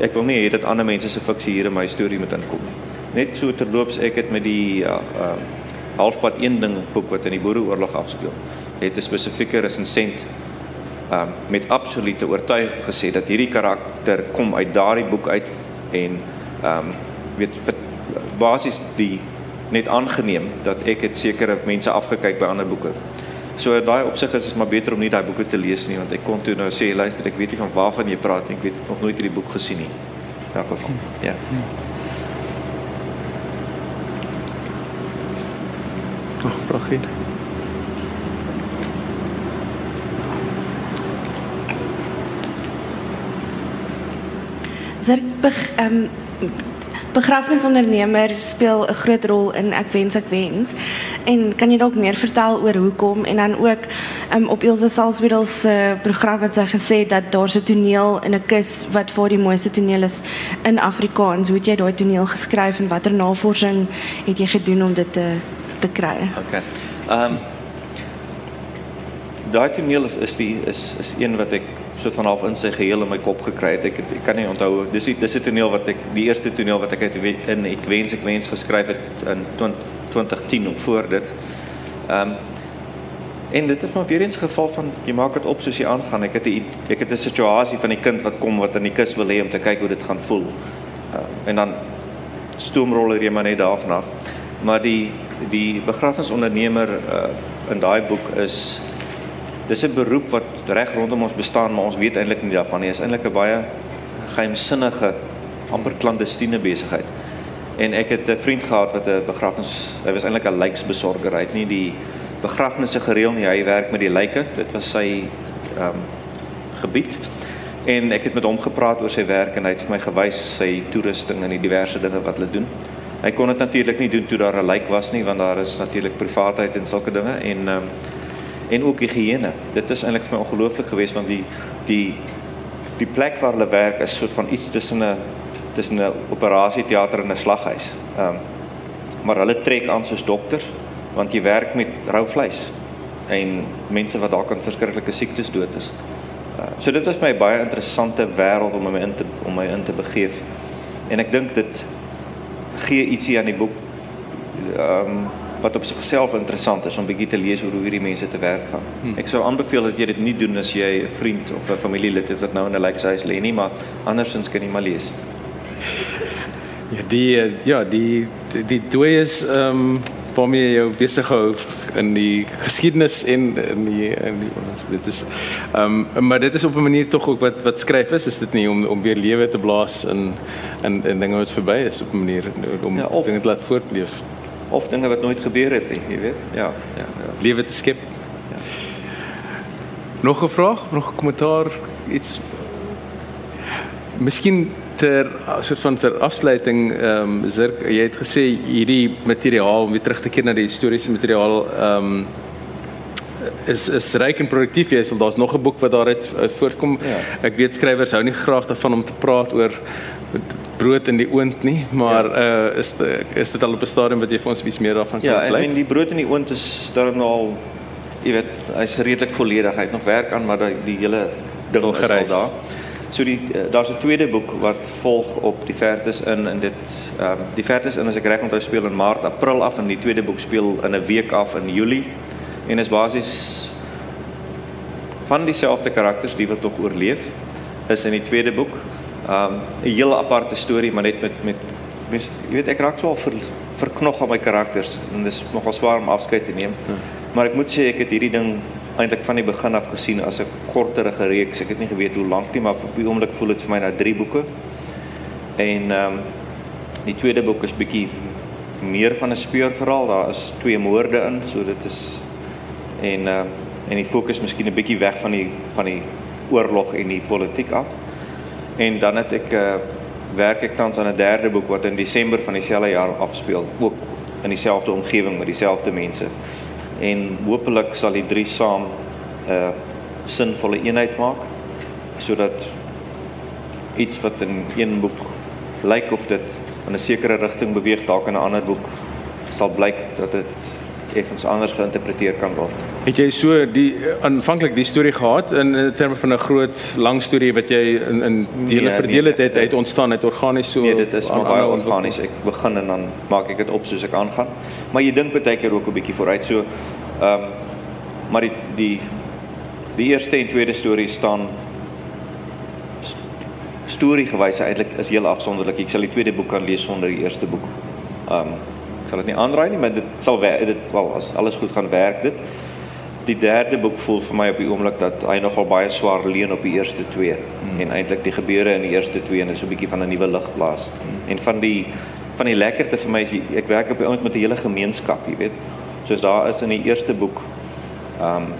Speaker 2: ek wil nie hê dat ander mense se fiksie hier in my storie moet inkom nie. Net so terloops ek het met die ja, ehm uh, halfpad een ding boek wat in die boereoorlog afspeel. Het 'n spesifieke resensent ehm um, met absolute oortuiging gesê dat hierdie karakter kom uit daardie boek uit en ehm um, weet basies die net aangeneem dat ek het sekere mense afgekyk by ander boeke. So daai opsig is is maar beter om nie daai boeke te lees nie want ek kon toe nou sê luister ek weet nie van waarvan jy praat nie. Ek weet nog nooit hierdie boek gesien nie. In elk geval. Ja.
Speaker 1: Nog vrae?
Speaker 6: Zerk ehm um, begrafnisondernemer speel 'n groot rol in ek wens ek wens. En kan jy dalk meer vertel oor hoekom en dan ook um, op Ilse Salzwedel se uh, program wat sy gesê dat daar 'n toneel in 'n kus wat vir die mooiste toneel is in Afrikaans. Hoe het jy daai toneel geskryf en watter navorsing het jy gedoen om dit te te kry?
Speaker 2: Okay. Ehm um, daai toneel is is die is is een wat ek soort van half in sy geheel in my kop gekry het. Ek, ek kan nie onthou dis die dis die toneel wat ek die eerste toneel wat ek uit in ek wens ek wens geskryf het in 20, 2010 of voor dit. Ehm um, en dit is maar weer eens geval van jy maak dit op soos jy aangaan. Ek het 'n ek het 'n situasie van die kind wat kom wat in die kus wil hê om te kyk hoe dit gaan voel. Uh, en dan stoomroller jy maar net daarvan af. Maar die die begrafnisondernemer uh, in daai boek is dis 'n beroep wat reg rondom ons bestaan, maar ons weet eintlik nie daarvan nie. Dit is eintlik 'n baie geheimsinnige, amper klandestiene besigheid. En ek het 'n vriend gehad wat 'n begrafnis, hy was eintlik 'n lijksbesorger. Hy het nie die begrafnisse gereël nie, hy werk met die lyke. Dit was sy ehm um, gebied. En ek het met hom gepraat oor sy werk en hy het vir my gewys sy toerusting en die diverse dinge wat hulle doen. Hy kon dit natuurlik nie doen toe daar 'n lijk was nie want daar is natuurlik privaatheid en sulke dinge en ehm um, en ook higiëne. Dit is eintlik vir my ongelooflik geweest want die die die plek waar hulle werk is soort van iets tussen 'n tussen 'n operasieteater en 'n slaghuis. Ehm um, maar hulle trek aan soos dokters want jy werk met rou vleis en mense wat dalk aan verskriklike siektes dood is. Uh, so dit was my baie interessante wêreld om my in te om my in te begeef. En ek dink dit gee ietsie aan die boek ehm um, wat op sigself interessant is om bietjie te lees hoe hierdie mense te werk gaan. Hmm. Ek sou aanbeveel dat jy dit nie doen as jy 'n vriend of 'n familielid het wat nou in 'n lykshuis lê nie, maar andersins kan jy maar lees.
Speaker 1: Ja, die ja, die die, die dooies ehm um, waarmee jy besig hou in die geskiedenis en in die in die ons dit is ehm um, maar dit is op 'n manier tog ook wat wat skryf is is dit nie om om weer lewe te blaas in in in dinge wat verby is op 'n manier om ja, of, dinge te laat voortleef
Speaker 2: of dinge wat nooit gebeur het nie, jy weet ja ja, ja.
Speaker 1: lewe te skep ja. nog 'n vraag nog 'n kommentaar iets Miskien ter soort van ter afsluiting ehm um, Zirk, jy het gesê hierdie materiaal om weer terug te keer na die historiese materiaal ehm um, is is ryk en produktief jy sal daar's nog 'n boek wat daaruit voorkom ja. ek weet skrywers hou nie graag daarvan om te praat oor brood in die oond nie maar ja. uh, is de, is dit al op 'n stadium wat jy vir ons bietjie meer daarvan
Speaker 2: kan bly Ja, ek meen die brood in die oond is daar nou al jy weet hy's redelik volledig. Hy het nog werk aan maar die, die hele ding is al daar. So die uh, daar's 'n tweede boek wat volg op die Vertes in en dit ehm um, die Vertes in as ek reg onthou speel in Maart, April af en die tweede boek speel in 'n week af in Julie. En is basies van dieselfde karakters die wat nog oorleef is in die tweede boek. Ehm um, 'n heel aparte storie maar net met met mens jy weet ek raak so al ver, verknog aan my karakters en dis nogal swaar om afskeid te neem. Hmm. Maar ek moet sê ek het hierdie ding eintlik van die begin af gesien as 'n korterige reeks. Ek het nie geweet hoe lank nie, maar op die oomblik voel dit vir my na 3 boeke. En ehm um, die tweede boek is bietjie meer van 'n speurverhaal. Daar is twee moorde in, so dit is en ehm uh, en die fokus miskien 'n bietjie weg van die van die oorlog en die politiek af. En dan het ek uh werk ek tans aan 'n derde boek wat in Desember van dieselfde jaar afspeel, ook in dieselfde omgewing met dieselfde mense. En hopelik sal die drie saam 'n uh, sinvolle eenheid maak sodat iets wat in een boek lyk of dit in 'n sekere rigting beweeg dalk in 'n ander boek sal blyk dat dit effens anders geïnterpreteer kan word.
Speaker 1: Het jy so die aanvanklik die storie gehad in, in terme van 'n groot lang storie wat jy in in dele nee, verdeel het nee, het uit ontstaan het organies so
Speaker 2: Nee, dit is maar baie organies. Ek begin en dan maak ek dit op soos ek aangaan. Maar jy dink baie keer ook 'n bietjie vooruit. So ehm um, maar die die die eerste en tweede storie staan storie gewys eintlik is heel afsonderlik. Ek sal die tweede boek kan lees sonder die eerste boek. Ehm um, sal dit nie aanraai nie, maar dit sal werk. Dit wel as alles goed gaan werk dit. Die derde boek voel vir my op die oomblik dat hy nogal baie swaar leun op die eerste twee hmm. en eintlik die gebeure in die eerste twee en is so 'n bietjie van 'n nuwe lig plaas. Hmm. En van die van die lekkerte vir my is ek werk op die oomblik met 'n hele gemeenskap, jy weet. Soos daar is in die eerste boek um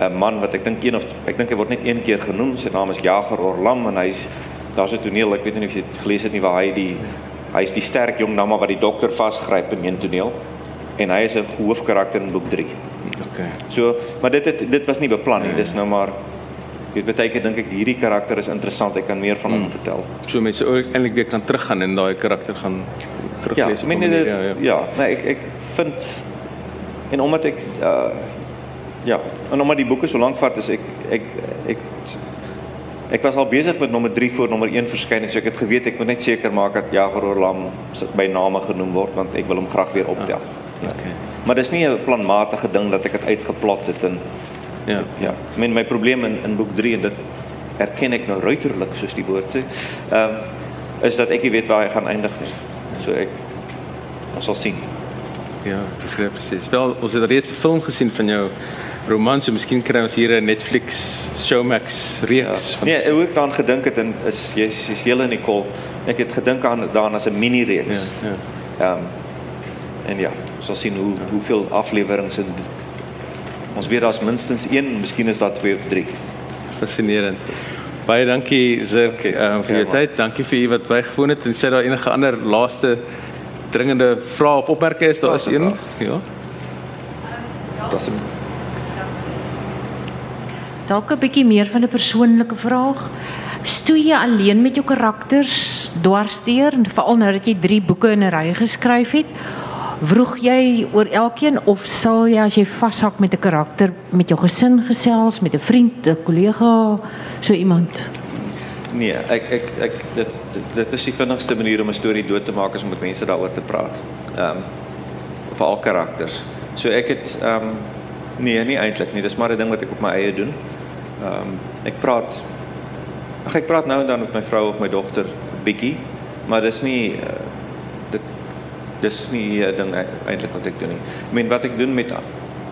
Speaker 2: 'n man wat ek dink een of ek dink hy word net een keer genoem, sy naam is Jager Orlam en hy's daar's 'n toneel, ek weet nie of jy dit gelees het nie waar hy die Hy is die sterk jong dame wat die dokter vasgryp in een toneel en hy is 'n hoofkarakter in boek 3.
Speaker 1: Okay.
Speaker 2: So, maar dit het dit was nie beplan nie. Dis nou maar weet baie keer dink ek hierdie karakter is interessant. Ek kan meer van hom hmm. vertel.
Speaker 1: So mense ook eintlik weer kan teruggaan en daai karakter gaan teruglees.
Speaker 2: Ja, meen, dit, ja, ja. ja, nee, ek ek vind en omdat ek uh ja, en omdat die boeke so lank vat is ek ek ek Ek was al besig met nommer 3 voor nommer 1 verskyn, so ek het geweet ek moet net seker maak dat Jaguar Orlam by name genoem word want ek wil hom graag weer optel. Ja. Okay. Maar dis nie 'n planmatige ding dat ek dit uitgeplot het en ja, ja. Ek meen my probleem in in boek 3 en dit erken ek nou ruiterlik soos die woord sê. Ehm um, is dat ek nie weet waar hy gaan eindig nie. So ek ons sal sien.
Speaker 1: Ja, dis presies. Wel, ons het reeds 'n film gesien van jou roman, so miskien kry ons hier 'n Netflix Showmax reeks.
Speaker 2: Ja. Nee, ek het daaraan gedink het en is jy's jy's hele Nicole. Ek het gedink aan daaraan as 'n mini reeks. Ja, ja. Ehm um, en ja, so sien hoe ja. hoeveel afleweringe in ons weet daar's minstens 1, miskien is daar 2 of 3.
Speaker 1: Fascinerend. Baie dankie Zirk um, vir ja, jou tyd. Dankie vir u wat bygewoon het en sê daar enige ander laaste dringende vrae of opmerkings daar is een? Ja.
Speaker 2: Dat is
Speaker 7: Dalk 'n bietjie meer van 'n persoonlike vraag. Stoei jy alleen met jou karakters dwarsteer en veral nou dat jy 3 boeke in 'n ry geskryf het? Vroeg jy oor elkeen of sal jy as jy vashak met 'n karakter met jou gesin gesels, met 'n vriend, 'n kollega, so iemand?
Speaker 2: Nee, ek ek ek dit dit is die vinnigste manier om 'n storie dood te maak is om met mense daaroor te praat. Ehm um, vir al karakters. So ek het ehm um, nee, nie eintlik nie. Dis maar 'n ding wat ek op my eie doen. Ehm um, ek praat ag ek praat nou en dan met my vrou of my dogter bietjie, maar dis nie uh, dit dis nie 'n ding eintlik wat ek doen nie. Ek meen wat ek doen met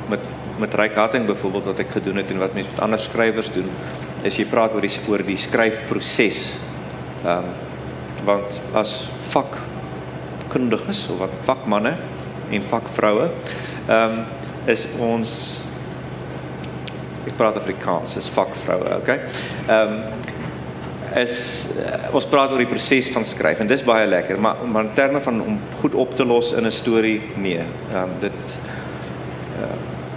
Speaker 2: met met Ryk Hatting byvoorbeeld wat ek gedoen het en wat mense met ander skrywers doen is jy praat oor die oor die skryfproses. Ehm um, want as vakkundiges of wat vakmanne en vakvroue ehm um, is ons ek praat Afrikaans, is vakvroue, okay? Ehm um, is uh, ons praat oor die proses van skryf en dis baie lekker, maar maar in terme van om goed op te los in 'n storie, nee. Ehm um, dit uh,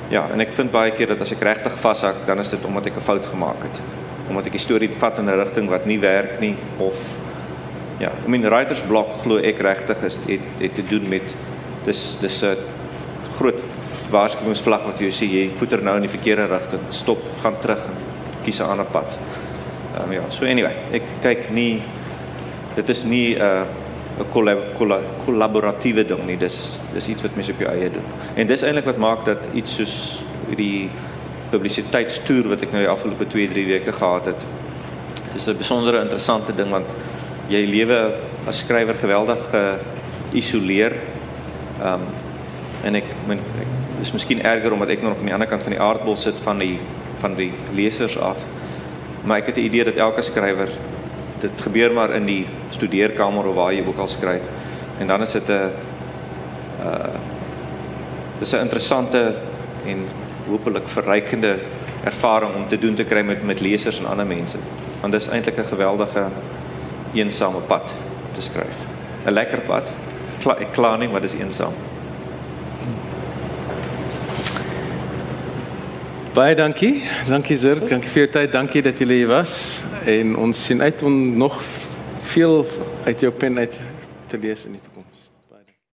Speaker 2: ja, en ek vind baie keer dat as ek regtig vashak, dan is dit omdat ek 'n fout gemaak het. Omdat ek die storie vat in 'n rigting wat nie werk nie of ja, I mean writers block glo ek regtig is het het te doen met dis dis 'n groot waarskuwingsvlag wat jy sê jy voeter nou in die verkeerde rigting. Stop, gaan terug en kies 'n ander pad. Ehm um, ja, so anyway, ek kyk nie dit is nie 'n uh, 'n kollaboratiewe ding nie. Dis dis iets wat mense op jou eie doen. En dis eintlik wat maak dat iets soos hierdie publisiteitstoer wat ek nou die afgelope 2, 3 weke gehad het, is 'n besondere interessante ding want jy lewe as skrywer geweldig geïsoleer. Ehm um, en ek men is miskien erger omdat ek nog aan die ander kant van die aardbol sit van die van die lesers af. Maar ek het die idee dat elke skrywer dit gebeur maar in die studeerkamer of waar jy ook al skryf. En dan is dit 'n uh dis 'n interessante en hopelik verrykende ervaring om te doen te kry met met lesers en ander mense. Want dis eintlik 'n geweldige eensame pad te skryf. 'n Lekker pad. Kla ek kla nie, maar dis eensaam.
Speaker 1: Baie dankie. Dankie Zirk. Dankie vir jou tyd. Dankie dat jy hier was en ons sien uit om nog veel uit jou pen uit te lees in die.